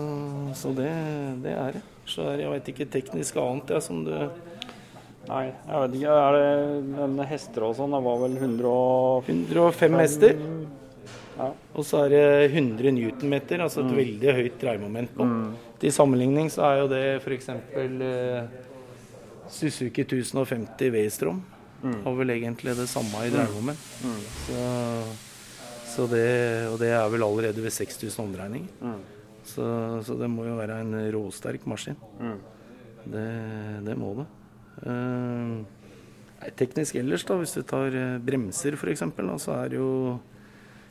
så det, det er det. Så er, jeg vet ikke teknisk annet jeg, som du Nei, jeg vet ikke. Er det hester og sånn? Det var vel 100 105 hester. Og så er det 100 newtonmeter, altså et veldig høyt dreiemoment på. Til sammenligning så er jo det f.eks. Eh, Suzuki 1050 V-strom. Har vel egentlig det samme i dreiemoment. Så, så det, og det er vel allerede ved 6000 omdreininger. Så, så det må jo være en råsterk maskin. Det, det må det. Uh, teknisk ellers, da, hvis du tar eh, bremser f.eks., så er det jo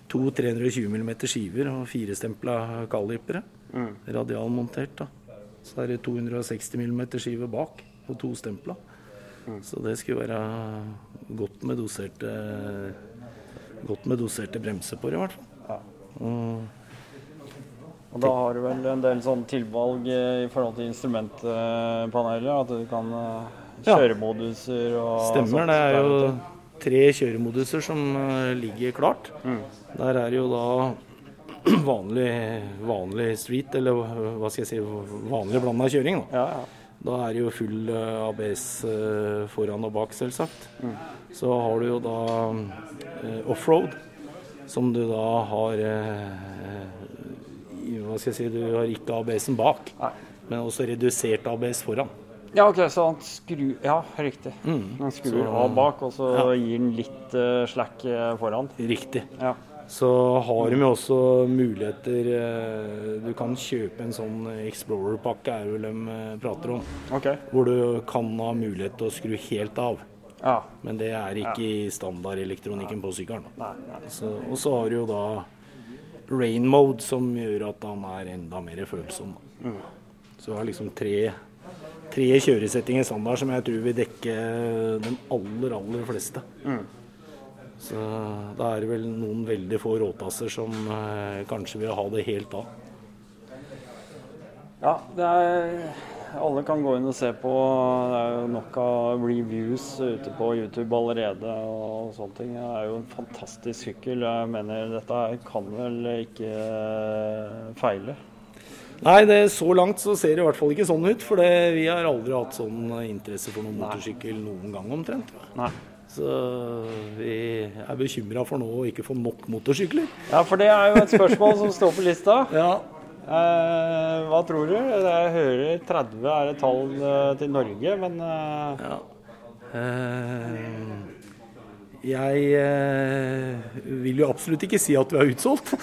to 320 mm skiver og firestempla kalipere. Radialmontert. da. Så er det 260 mm skive bak og to stempla. Så det skulle være godt med doserte Godt med doserte bremser på det, i hvert fall. Og Og da har du vel en del sånn tilvalg eh, i forhold til instrumentpaneler? At du kan eh, Ja. kjøremoduser og Stemmer. sånt Det er jo. Tre kjøremoduser som eh, ligger klart. Der er det jo da vanlig, vanlig street, eller hva skal jeg si, vanlig blanda kjøring. Da. Ja, ja. da er det jo full eh, ABS eh, foran og bak, selvsagt. Så har du jo da eh, offroad, som du da har eh, Hva skal jeg si, du har ikke ABS-en bak, Nei. men også redusert ABS foran. Ja, OK, så han skrur Ja, riktig. Han skrur Så- av bak, og så Ja. gir han litt uh, slack eh, foran. Riktig. Ja. Så har de jo også muligheter eh, Du kan kjøpe en sånn Explorer-pakke, er vel de prater om. OK. Hvor du kan ha mulighet til å skru helt av. Ja. Men det er ikke i standardelektronikken på sykkelen. Og så har du jo da rain mode, som gjør at han er enda mer følsom. Mm. Så du har liksom tre, tre kjøresettinger standard som jeg tror vil dekke de aller, aller fleste. Så da er det vel noen veldig få råtasser som eh, kanskje vil ha det helt av. Ja, det er Alle kan gå inn og se på. Det er jo nok av reviews ute på YouTube allerede og sånne ting. Det er jo en fantastisk sykkel. Jeg mener dette kan vel ikke feile. Nei, det, så langt så ser det i hvert fall ikke sånn ut. For det, vi har aldri hatt sånn interesse for noen motorsykkel noen gang omtrent. Nei. Så vi er bekymra for nå å ikke få nok motorsykler. Ja, for det er jo et spørsmål som står på lista. Ja, Eh, hva tror du? Jeg hører 30 er et tall eh, til Norge, men eh, ja. Eh, jeg eh, vil jo absolutt ikke si at vi er utsolgt.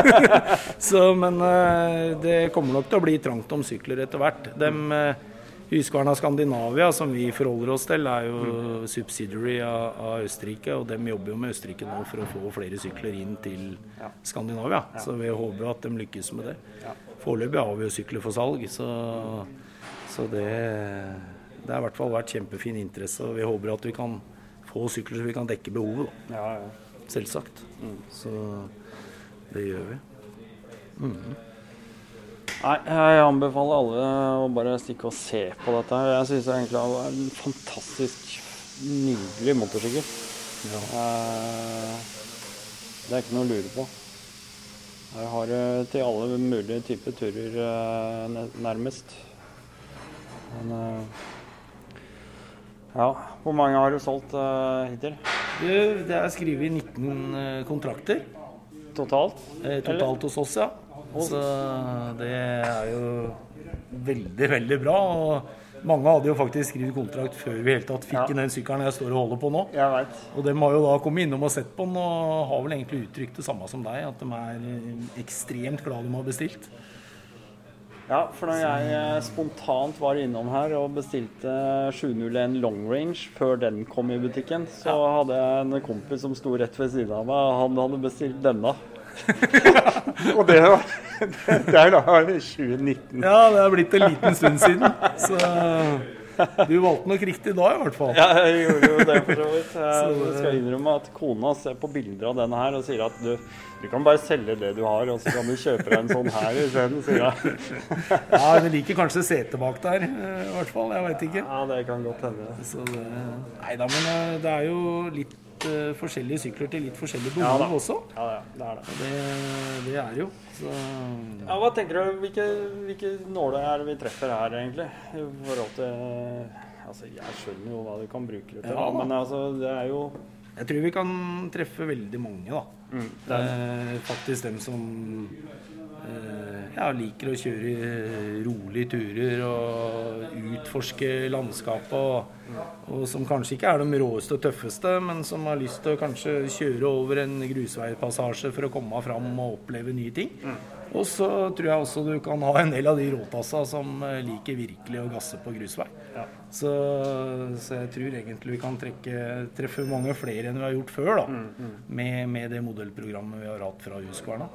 Så, men eh, det kommer nok til å bli trangt om sykler etter hvert. Dem, eh, Husqvarna Skandinavia, som vi forholder oss til, er jo subsidiary av, av Østerrike. Og de jobber jo med Østerrike nå for å få flere sykler inn til Skandinavia. Så vi håper jo at de lykkes med det. Foreløpig har vi jo sykler for salg, så, så det, det har i hvert fall vært kjempefin interesse. Og vi håper at vi kan få sykler så vi kan dekke behovet. Ja, ja. Selvsagt. Så det gjør vi. Nei, jeg anbefaler alle å bare stikke og se på dette. her. Jeg syns egentlig det er en fantastisk nydelig motorsykkel. Ja. det er ikke noe å lure på. Jeg har det til alle mulige typer turer eh, nærmest. Men eh, ja, hvor mange har du solgt uh, hittil? Du, det er skrevet 19 eh, kontrakter Totalt? eh, totalt hos oss, ja. Så det er jo veldig, veldig bra. Og mange hadde jo faktisk skrevet kontrakt før vi helt tatt fikk Ja. den sykkelen jeg står og holder på nå. Jeg vet. Og de har jo da kommet innom og sett på den og har vel egentlig uttrykt det samme som deg, at de er eh, ekstremt glad de har bestilt. Ja, for når jeg eh, spontant var innom her og bestilte 701 long range før den kom i butikken, så hadde jeg en kompis som sto rett ved siden av meg. og Han hadde bestilt denne. og det, var, det er da 2019. Ja, det er blitt en liten stund siden. Så du valgte nok riktig da, i hvert fall. Ja, jeg gjorde jo det for så vidt. Jeg skal innrømme at kona ser på bilder av denne her og sier at du, du kan bare selge det du har, og så kan du kjøpe deg en sånn her isteden, sier jeg. Ja, hun liker kanskje setet bak der, eh, i hvert fall. Jeg veit ikke. Ja, det kan godt hende. Så det, nei da, men eh, det er jo litt eh, forskjellige sykler til litt forskjellige behov Ja også. Ja, ja, det er det. Det, det er jo. Så Ja, hva tenker du, hvilke, hvilke nåler er det vi treffer her egentlig? I forhold til Altså, jeg skjønner jo hva du kan bruke det til, Ja, men altså, det er jo jeg tror vi kan treffe veldig mange, da. Mm, det er, Eh, faktisk dem som eh, ja, liker å kjøre eh, rolige turer og utforske landskapet. Og, og som kanskje ikke er de råeste og tøffeste, men som har lyst til å kanskje kjøre over en grusveipassasje for å komme fram og oppleve nye ting. Og så tror jeg også du kan ha en del av de råtassa som eh, liker virkelig å gasse på grusvei. Ja. Så, så jeg tror egentlig vi kan trekke, treffe mange flere enn vi har gjort før, da. Med, med det modellprogrammet vi har hatt fra Husqvarna.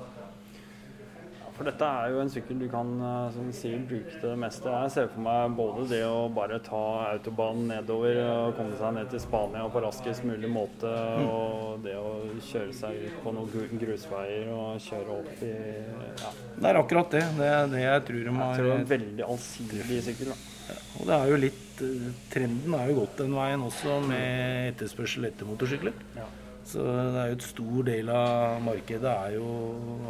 For dette er jo en sykkel du kan eh, som sier, bruke til det meste. Jeg ser for meg både det å bare ta autobanen nedover og komme seg ned til Spania på raskest mulig måte, og det å kjøre seg ut på noen grusveier og kjøre opp i Ja, Det er akkurat det. Det er det jeg tror de jeg har tror det er en veldig allsidig sykkel. da. Og det er jo litt eh, Trenden er jo gått den veien også med etterspørsel etter motorsykler. Ja. Så det er jo et stor del av markedet er jo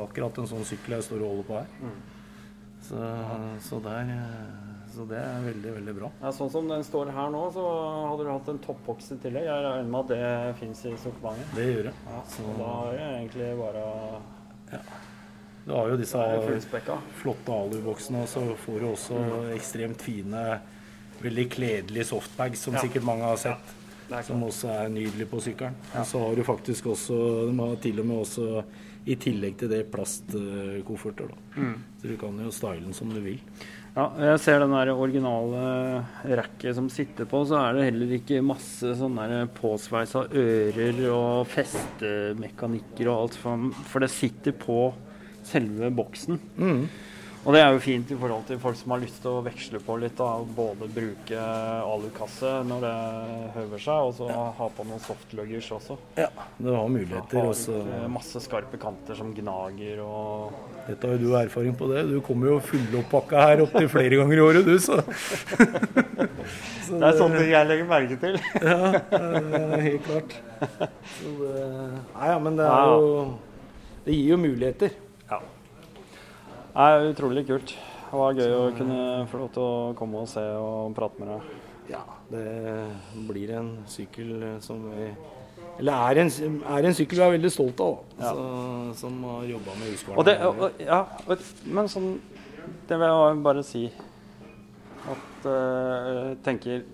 akkurat en sånn sykkel jeg står og holder på her. Så, så, der, så det er veldig, veldig bra. Ja, sånn som den står her nå, så hadde du hatt en toppboks i tillegg. Jeg regner med at det fins i sortimentet. Det gjør det. Ja, Så da har det egentlig bare du har jo disse er flotte aluboksene, og så får du også ekstremt fine, veldig kledelige softbags, som Ja. sikkert mange har sett. Som også er nydelig på sykkelen. Og så har du faktisk også De har til og med også i tillegg til det plastkofferter. da. Så du kan jo style den som du vil. Ja, jeg ser den der originale racket som sitter på, så er det heller ikke masse sånne påsveisa ører og festemekanikker og alt, for, for det sitter på selve boksen. Og det er jo fint i forhold til folk som har lyst til å veksle på litt. da, Både bruke alukasse når det høver seg, og så ha på noen softluggers også. Ja, du har muligheter. Har Også. masse skarpe kanter som gnager og Dette har jo du erfaring på det. Du kommer jo fullopppakka her opptil flere ganger i året, du, så. så Det er sånne ting jeg legger merke til. Ja, det er helt klart. Så det, nei, ja, men det er Ja, ja. jo Det gir jo muligheter. Ja. Er utrolig kult. Det var gøy å kunne få lov til å komme og se og prate med deg. Ja, det blir en sykkel som vi Eller er en, er en sykkel vi er veldig stolt av. Ja. Så, som har jobba med Husqvarna. Ja, og, men sånn Det vil jeg bare si at eh, jeg tenker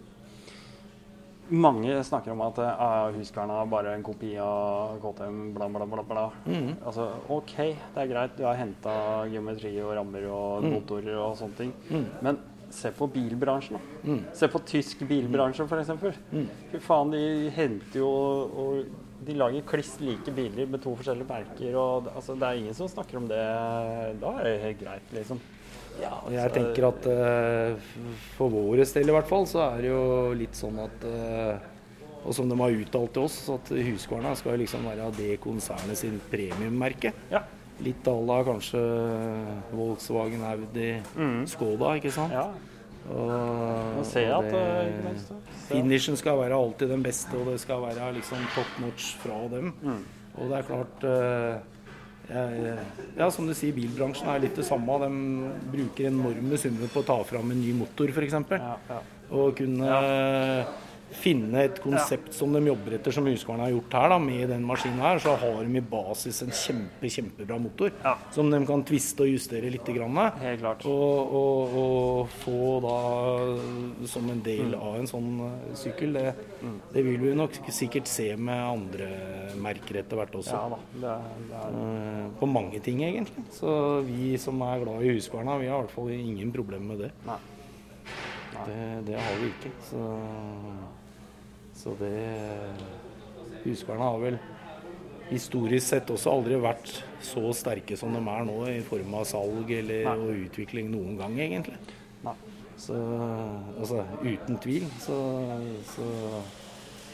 Mange snakker om at uh, Husqvarna er bare en kopi av KTM, bla, bla, bla. bla. Mm. Altså, OK, det er greit, du har henta geometri og rammer og Mm. motorer og sånne ting. Mm. Men se på bilbransjen, da. Mm. Se på tysk bilbransje, f.eks. Mm. Fy faen, de henter jo og De lager kliss like biler med to forskjellige merker. Og, altså, det er ingen som snakker om det. Da er det helt greit, liksom. Og jeg tenker at uh, for våre del i hvert fall, så er det jo litt sånn at uh, Og som de har uttalt til oss, at Husqvarna skal liksom være det konsernet sin premiummerke. Ja. Litt à la kanskje Volkswagen, Audi, Mm. Skoda, ikke sant? Ja. Og, ser jeg at det- eh, ikke minst, Finishen skal være alltid den beste, og det skal være liksom top notch fra dem. Mm. Og det er klart jeg, Ja, som du sier, bilbransjen er litt det samme. De bruker enorme summer på å ta fram en ny motor, f.eks. Ja, ja. Og kunne finne et konsept som de jobber etter, som Husqvarna har gjort her, da, med den maskinen her, så har de i basis en kjempe, kjempebra motor Ja. som de kan tviste og justere litt. Grann, Helt klart. og, og, og få da som en del av en sånn eh, sykkel. Det, det vil vi nok sikkert se med andre merker etter hvert også. Ja. Det er, det er Eh, På mange ting, egentlig. Så vi som er glad i Husqvarna, vi har i hvert fall ingen problemer med det. Nei. Det, det har vi ikke. Så, så det Husqvarna har vel historisk sett også aldri vært så sterke som de er nå, i form av salg eller Nei. utvikling noen gang, egentlig. Nei. Så altså, uten tvil så, så,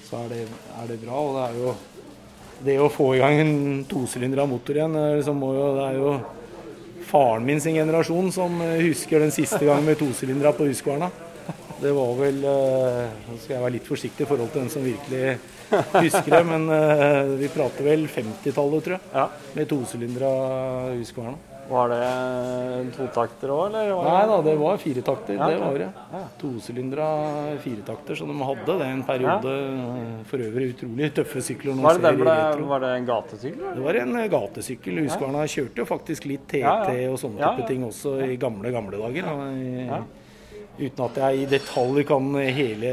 så er, det, er det bra. Og det er jo det å få i gang en tosylindra motor igjen, eh, liksom må jo, det er jo faren min sin generasjon som eh, husker den siste gang med tosylindra på Husqvarna. Det var vel eh, Nå skal jeg være litt forsiktig i forhold til den som virkelig husker det, men eh, vi prater vel 50-tallet, tror jeg, Ja. med tosylindra Husqvarna. Var det en totakter òg, eller? Nei da, det var firetakter. Ja, Det var det. Tosylindra firetakter, så de hadde det en periode. For øvrig utrolig tøffe sykler. Var det, ble, var det en gatesykkel? eller? Det var en eh, gatesykkel. Husqvarna kjørte jo faktisk litt TT Ja, ja. og sånne type ja. ting også i gamle, gamle dager. Ja, i- Ja. Uten at jeg i detalj kan hele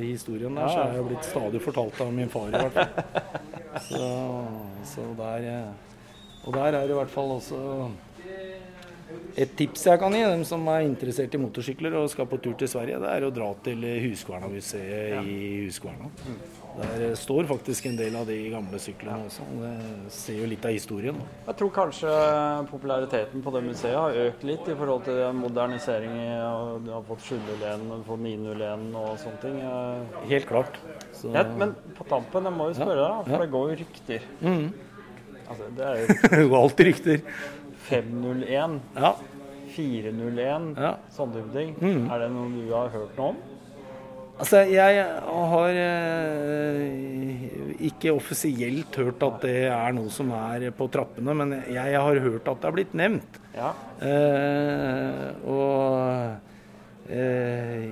historien der, så er jeg blitt stadig fortalt av min far i hvert fall. Så, så der eh, Og der er det i hvert fall også et tips jeg kan gi dem som er interessert i motorsykler og skal på tur til Sverige, det er å dra til Husqvarna-museet i Husqvarna. Der står faktisk en del av de gamle syklene også. Det ser jo litt av historien. da. Jeg tror kanskje populariteten på det museet har økt litt i forhold til modernisering. Du har fått 701, du har fått 901 og sånne ting. Helt klart. Så, Ja, men på tampen, jeg må jo spørre deg, for Ja. det går jo rykter. Mm. Altså, det er jo det går alltid rykter. 501, Ja. 401, Ja. sånne type ting. Mm. Er det noe du har hørt noe om? Altså, jeg har eh, ikke offisielt hørt at det er noe som er på trappene, men jeg har hørt at det er blitt nevnt. Ja. Eh, og eh,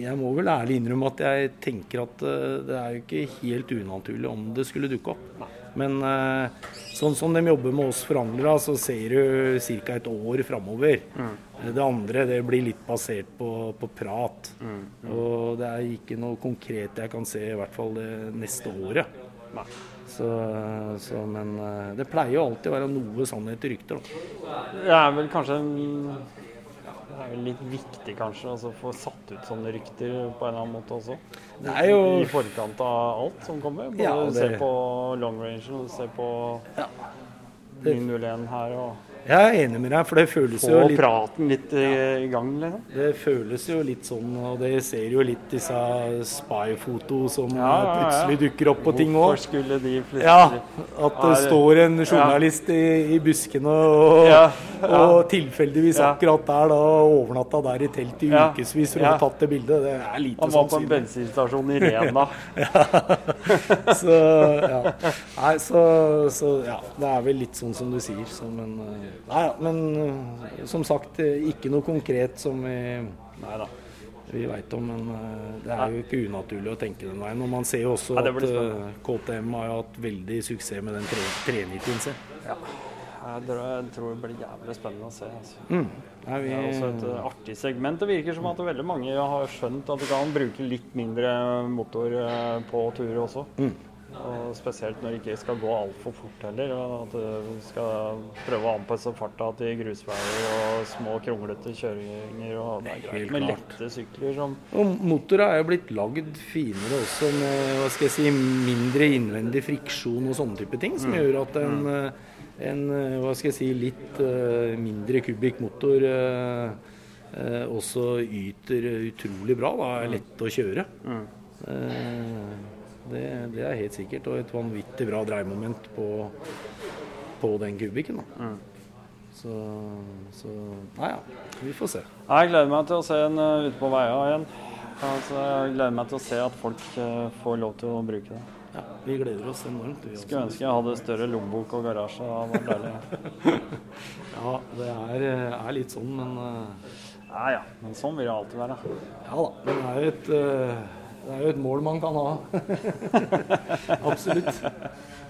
jeg må vel ærlig innrømme at jeg tenker at eh, det er jo ikke helt unaturlig om det skulle dukke opp. Men eh, sånn som de jobber med oss forhandlere, så ser du ca. et år framover. Det andre det blir litt basert på, på prat. Og det er ikke noe konkret jeg kan se, i hvert fall det neste året. Nei. Så, så, men eh, det pleier jo alltid å være noe sannhet i rykter. Da. Det er vel kanskje det er vel litt viktig kanskje altså, å få satt ut sånne rykter på en eller annen måte også. Det er jo I forkant av alt som kommer. Både Ja, det- se på long range og se på Ja. 001 her og Jeg er enig med deg, for det føles jo litt få praten litt i, i gang, liksom. Det føles jo litt sånn, og det ser jo litt disse spy-foto som Ja, ja, plutselig dukker opp på ting Hvorfor skulle de plutselig Ja, at det står en journalist i, i buskene og, og tilfeldigvis akkurat der da overnatta der i telt i ukevis for å ha tatt det bildet. Det er lite Han var på en bensinstasjon i Rena. Så, ja. Nei, så, så ja, det er vel litt sånn som du sier. Så, men eh, nei, da, men eh, som sagt, eh, ikke noe konkret som vi, Nei da. vi veit om. Men eh, det er jo ikke unaturlig å tenke den veien. Og man ser jo også at KTM har jo hatt veldig suksess med den 390-en sin. Jeg tror, jeg tror det blir jævlig spennende å se. Altså. Mm. Nei, vi, Det er også et artig segment. Det virker som at veldig mange har skjønt at du kan bruke litt mindre motor på turer også. Mm. Og spesielt når det ikke skal gå altfor fort heller. og At du skal prøve å anpasse farta til grusveier og små, kronglete kjøringer. og Det er greit med lette sykler som Og motorer er jo blitt lagd finere også med hva skal jeg si, mindre innvendig friksjon og sånne type ting, som gjør at en, eh, en eh, hva skal jeg si, litt eh, mindre kubikkmotor eh, eh, også yter utrolig bra. Da, er lett å kjøre. Eh, det, det er helt sikkert. Og et vanvittig bra dreiemoment på, på den kubikken. Da. Så, så Nei ja, vi får se. Jeg gleder meg til å se den eh, ute på veia igjen. Altså, jeg gleder meg til å se at folk eh, får lov til å bruke det. Ja, vi gleder oss enormt. Vi. Skulle ønske jeg hadde større lommebok og garasje. Det. Ja, det er, er litt sånn, men eh, Ja. Men sånn vil det alltid være. ja da. Men det er jo et, eh, det er jo et mål man kan ha. Absolutt.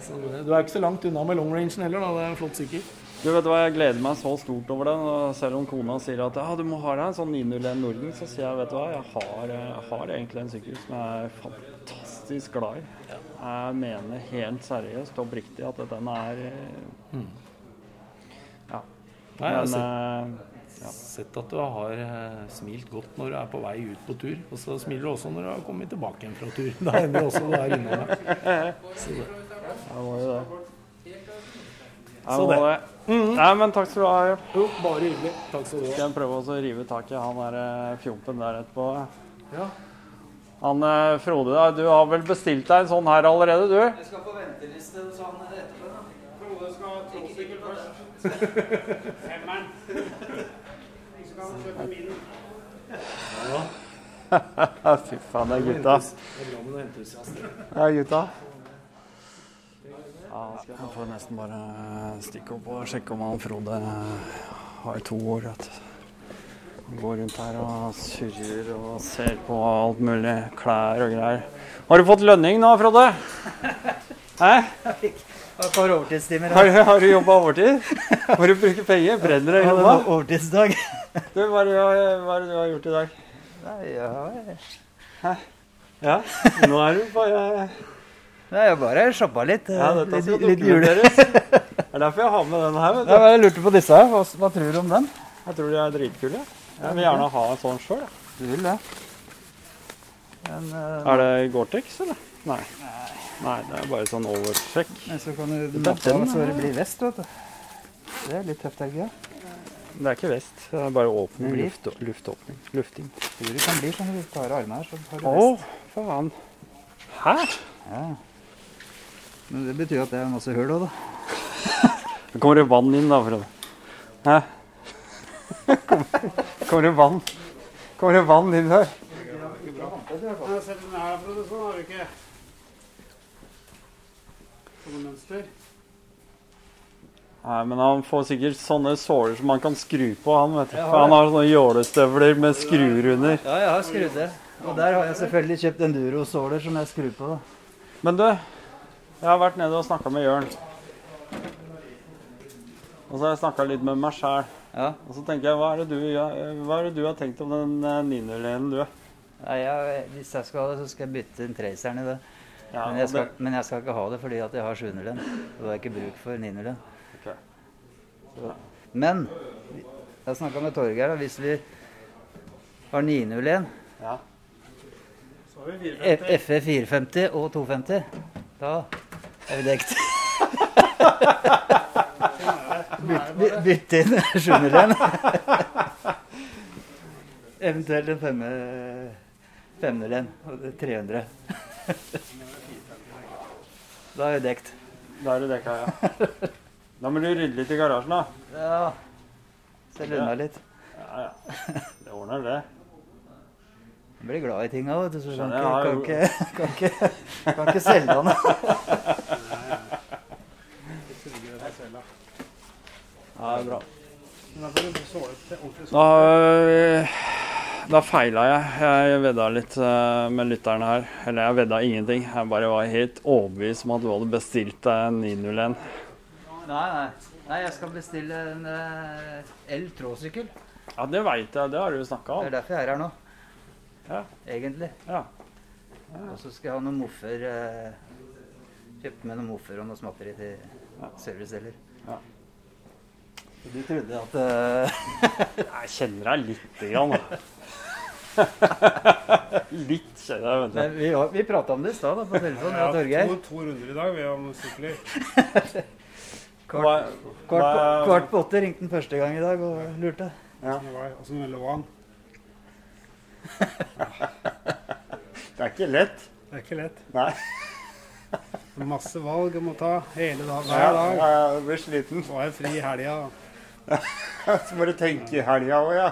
Så du er ikke så langt unna med long rangen heller, da. Det er flott sykkel. Du vet hva, Jeg gleder meg så stort over den. og Selv om kona sier at ah, du må ha deg en sånn 901 Norden, så sier jeg vet du hva, jeg har, jeg har egentlig en sykkel som jeg er fantastisk glad i. Jeg mener helt seriøst og oppriktig at den er eh, Ja. Nei, Men sett, sett at du har eh, smilt godt når du er på vei ut på tur. Og så smiler du også når du har kommet tilbake igjen fra tur. Da hender det også du er unna deg. Så det. jeg må jo det. Jeg Så må det. Nei, men takk skal du ha. Jørn. Jo, bare hyggelig. Takk skal du ha. Skal jeg prøve å rive tak i han der eh, fjompen der etterpå? Ja. Han eh, Frode, da, du har vel bestilt deg en sånn her allerede, du? Jeg skal på venteliste hos han etterpå. Frode skal ha trossykkel først. Femmeren. Så skal han kjøpe min. Fy faen, det er gutta. Det er entusiaster. Ja, gutta. Jeg får nesten bare stikke opp og sjekke om han Frode har to år. Han går rundt her og surrer og ser på alt mulig. Klær og greier. Har du fått lønning nå, Frode? Hæ? Par overtidstimer. Har, har du jobba overtid? Må du bruke penger? Brenner det i Ja, var overtidsdag. Du, hva er det du har- gjort i dag? Nei, ja, Hæ? Ja, nå er du bare Nei, jeg bare shoppa litt. eh, Ja, dette litt, skal litt jule. Det er derfor jeg har med den her. vet Ja, du. jeg lurte på disse. Hva, hva tror du om den? Jeg tror de er dritkule. Jeg vil gjerne ha en sånn sjøl. Du vil det. Men, uh, Er det Gore-Tex, eller? Nei. Nei, det er bare sånn oversjekk. men så kan du er nappe den, av så det blir vest, vet du. Det er litt tøft, er det ikke? Det er ikke vest. Det er bare åpning. Luft, luftåpning. Lufting. Det kan bli sånn hvis du tar armene her, så har du Å, vest. faen. Hæ? Ja. Men det betyr at det er masse hull òg, da. Det kommer det vann inn, da, Frode. Hæ? Kommer- Kommer det vann Kommer det vann inn her? Sett den her, Frode. Sånn har du ikke. Mønster. Nei, men han får sikkert sånne såler som han kan skru på, han, vet du. For han har sånne jålestøvler med skruer under. Ja, jeg har skrudd det. Og der har jeg selvfølgelig kjøpt enduro-såler som jeg skrur på. da. Men du, jeg har vært nede og snakka med Jørn. Og så har jeg snakka litt med meg sjæl. Ja. Og så tenker jeg, hva er det du, hva er det du har tenkt om den eh, Ninja-lenen, du? Nei, ja, hvis jeg skal ha det, så skal jeg bytte en traceren i det. Ja, Men jeg, skal, det- men jeg skal ikke ha det fordi at jeg har 700-len. Og det er ikke bruk for 900-len. Ok. Men jeg snakka med Torgeir, hvis vi har 901, Ja. Så har vi 450. FE 450 og 250, da er vi dekt. Bytt, byt inn 700-len. Eventuelt en femme- 500-len og det er 300. Da er det dekt. Da er det dekka, ja. Da må du rydde litt i garasjen, da. Ja. Selge unna litt. Ja, ja. Det ordner det. Jeg blir glad i tinga, vet du, så kan har kan ikke, kan ikke, kan ikke selge den. Ja, det er bra. Da får du Da, feila jeg. Jeg vedda litt øh, med lytterne her. Eller jeg vedda ingenting. Jeg bare var helt overbevist om at du hadde bestilt deg en 901. Nei, nei. Nei, jeg skal bestille en uh, el-tråsykkel. Ja, det veit jeg. Det har du jo om. Det er derfor jeg er her nå. Ja. Egentlig. Ja. Og så skal jeg ha noen moffer. Kjøpe kjøpt med noen moffer og noe småtteri til Ja. servicedeler. Ja. Du trodde at uh, Jeg kjenner deg lite grann, da. Litt jeg, vet Vi, har- vi prata om det i stad på telefonen, jeg ja, to, to runder i dag vi om sykler. Kvart, kvart, på, kvart på åtte ringte han første gang i dag og lurte. Ja. Det var- Og så lå han. Det er ikke lett. Det er ikke lett. Nei. Masse valg å må ta hele dag, Ja, hver dag. jeg blir sliten. Så er jeg fri i helga. Så må du tenke i helga òg, ja.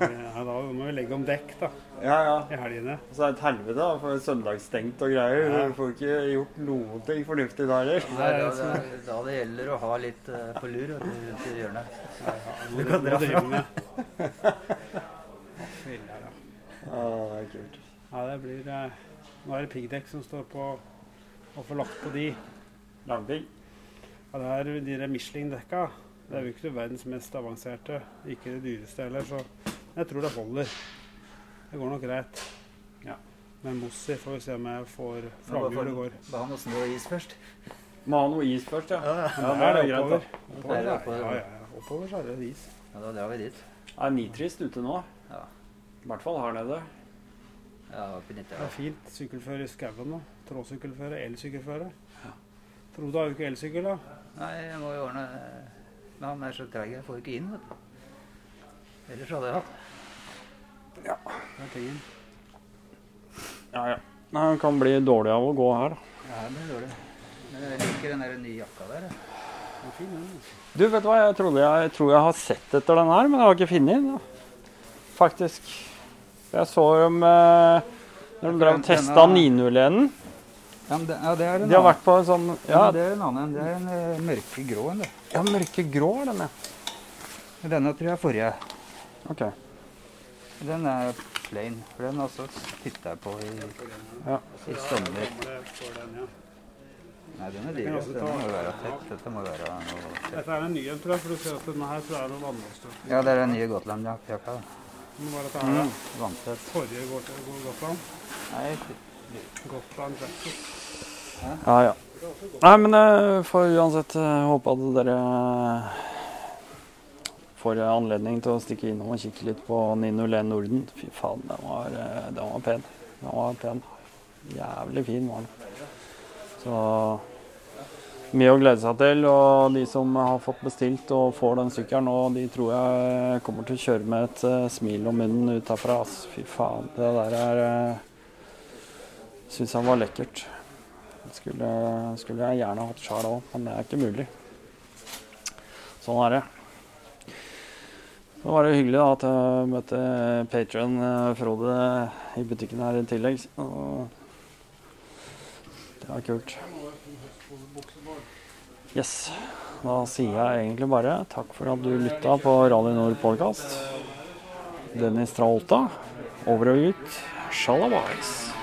Ja, ja, da må vi legge om dekk da, Ja, ja. i helgene. Og så er det et helvete, da, for søndagsstengt og greier. Ja. Du får ikke gjort noe ting fornuftig da heller. Det er da det, da det gjelder å ha litt uh, på lur rundt i hjørnet. Du kan dra. Ja, det er kult. Ja, det blir eh, Nå er det piggdekk som står på å få lagt på de. Langpigg. Ja, det er de der Michelin-dekka. Det er jo ikke verdens mest avanserte. Ikke det dyreste heller, så jeg tror det holder. Det går nok greit. Ja. Men Mossi får vi se om jeg får få- går. Bare ha noe snø og is først. Må ha noe is først, ja. Ja, ja. Ja, det er da. oppover. Oppover, er ja, oppover. ja, ja. oppover så er det is. Ja, da drar vi dit. Det er nitrist ute nå. Ja. I hvert fall her nede. Ja, oppe Det er fint. Sykkelføre i skauen nå. Tråsykkelføre, elsykkelføre. Frode har jo ikke elsykkel, da. Nei, jeg må jo ordne Men han er så treig, jeg får ikke inn, vet du. Ellers hadde jeg hatt. Det er tingen. Ja, ja. Nei, Han kan bli dårlig av å gå her, da. Ja, det blir dårlig. Men jeg liker den der nye jakka der. Den er fin, den. altså. Du, vet du hva? Jeg, trodde jeg, jeg tror jeg har sett etter den her, men jeg har ikke funnet den. Faktisk. Jeg så dem eh, når de drev og testa 901-en. Ja, men det, ja, det er den De har annen. vært på en sånn ja, Ja, det er en annen. Det er en eh, mørkegrå en, det. ja mørkegrå er den, ja. Denne tror jeg er forrige. Ok. Den er plain. For den også titta jeg på i, Ja. i sommer. Den. Nei, den er kan dyr. også må jo være tett. Dette må være noe tett. Dette er en ny en, tror jeg, for du ser at denne her tror jeg er noe vannlåst. Ja, det er den nye Gotland-jakka. Men hva er dette her, da? Vanntett. Forrige Got- Gotland? Nei, Gotland Jackson. Ja, ja. Nei, men jeg får uansett eh, håpe at dere får anledning til å stikke innom og kikke litt på 901 Norden. Fy faen, den var, eh, den var pen. Den var pen. Jævlig fin var den. Så mye å glede seg til. Og de som har fått bestilt og får den sykkelen nå, de tror jeg kommer til å kjøre med et eh, smil om munnen ut herfra. Fy faen, det der er uh, Syns jeg var lekkert. Skulle, skulle jeg gjerne hatt sjøl òg, men det er ikke mulig. Sånn er det. Så var det hyggelig da, at jeg møtte patron Frode i butikken her i tillegg. Og det var kult. Yes. Da sier jeg egentlig bare takk for at du lytta på Radio Nord podkast. Dennis Traolta, over og ut. Shalabais.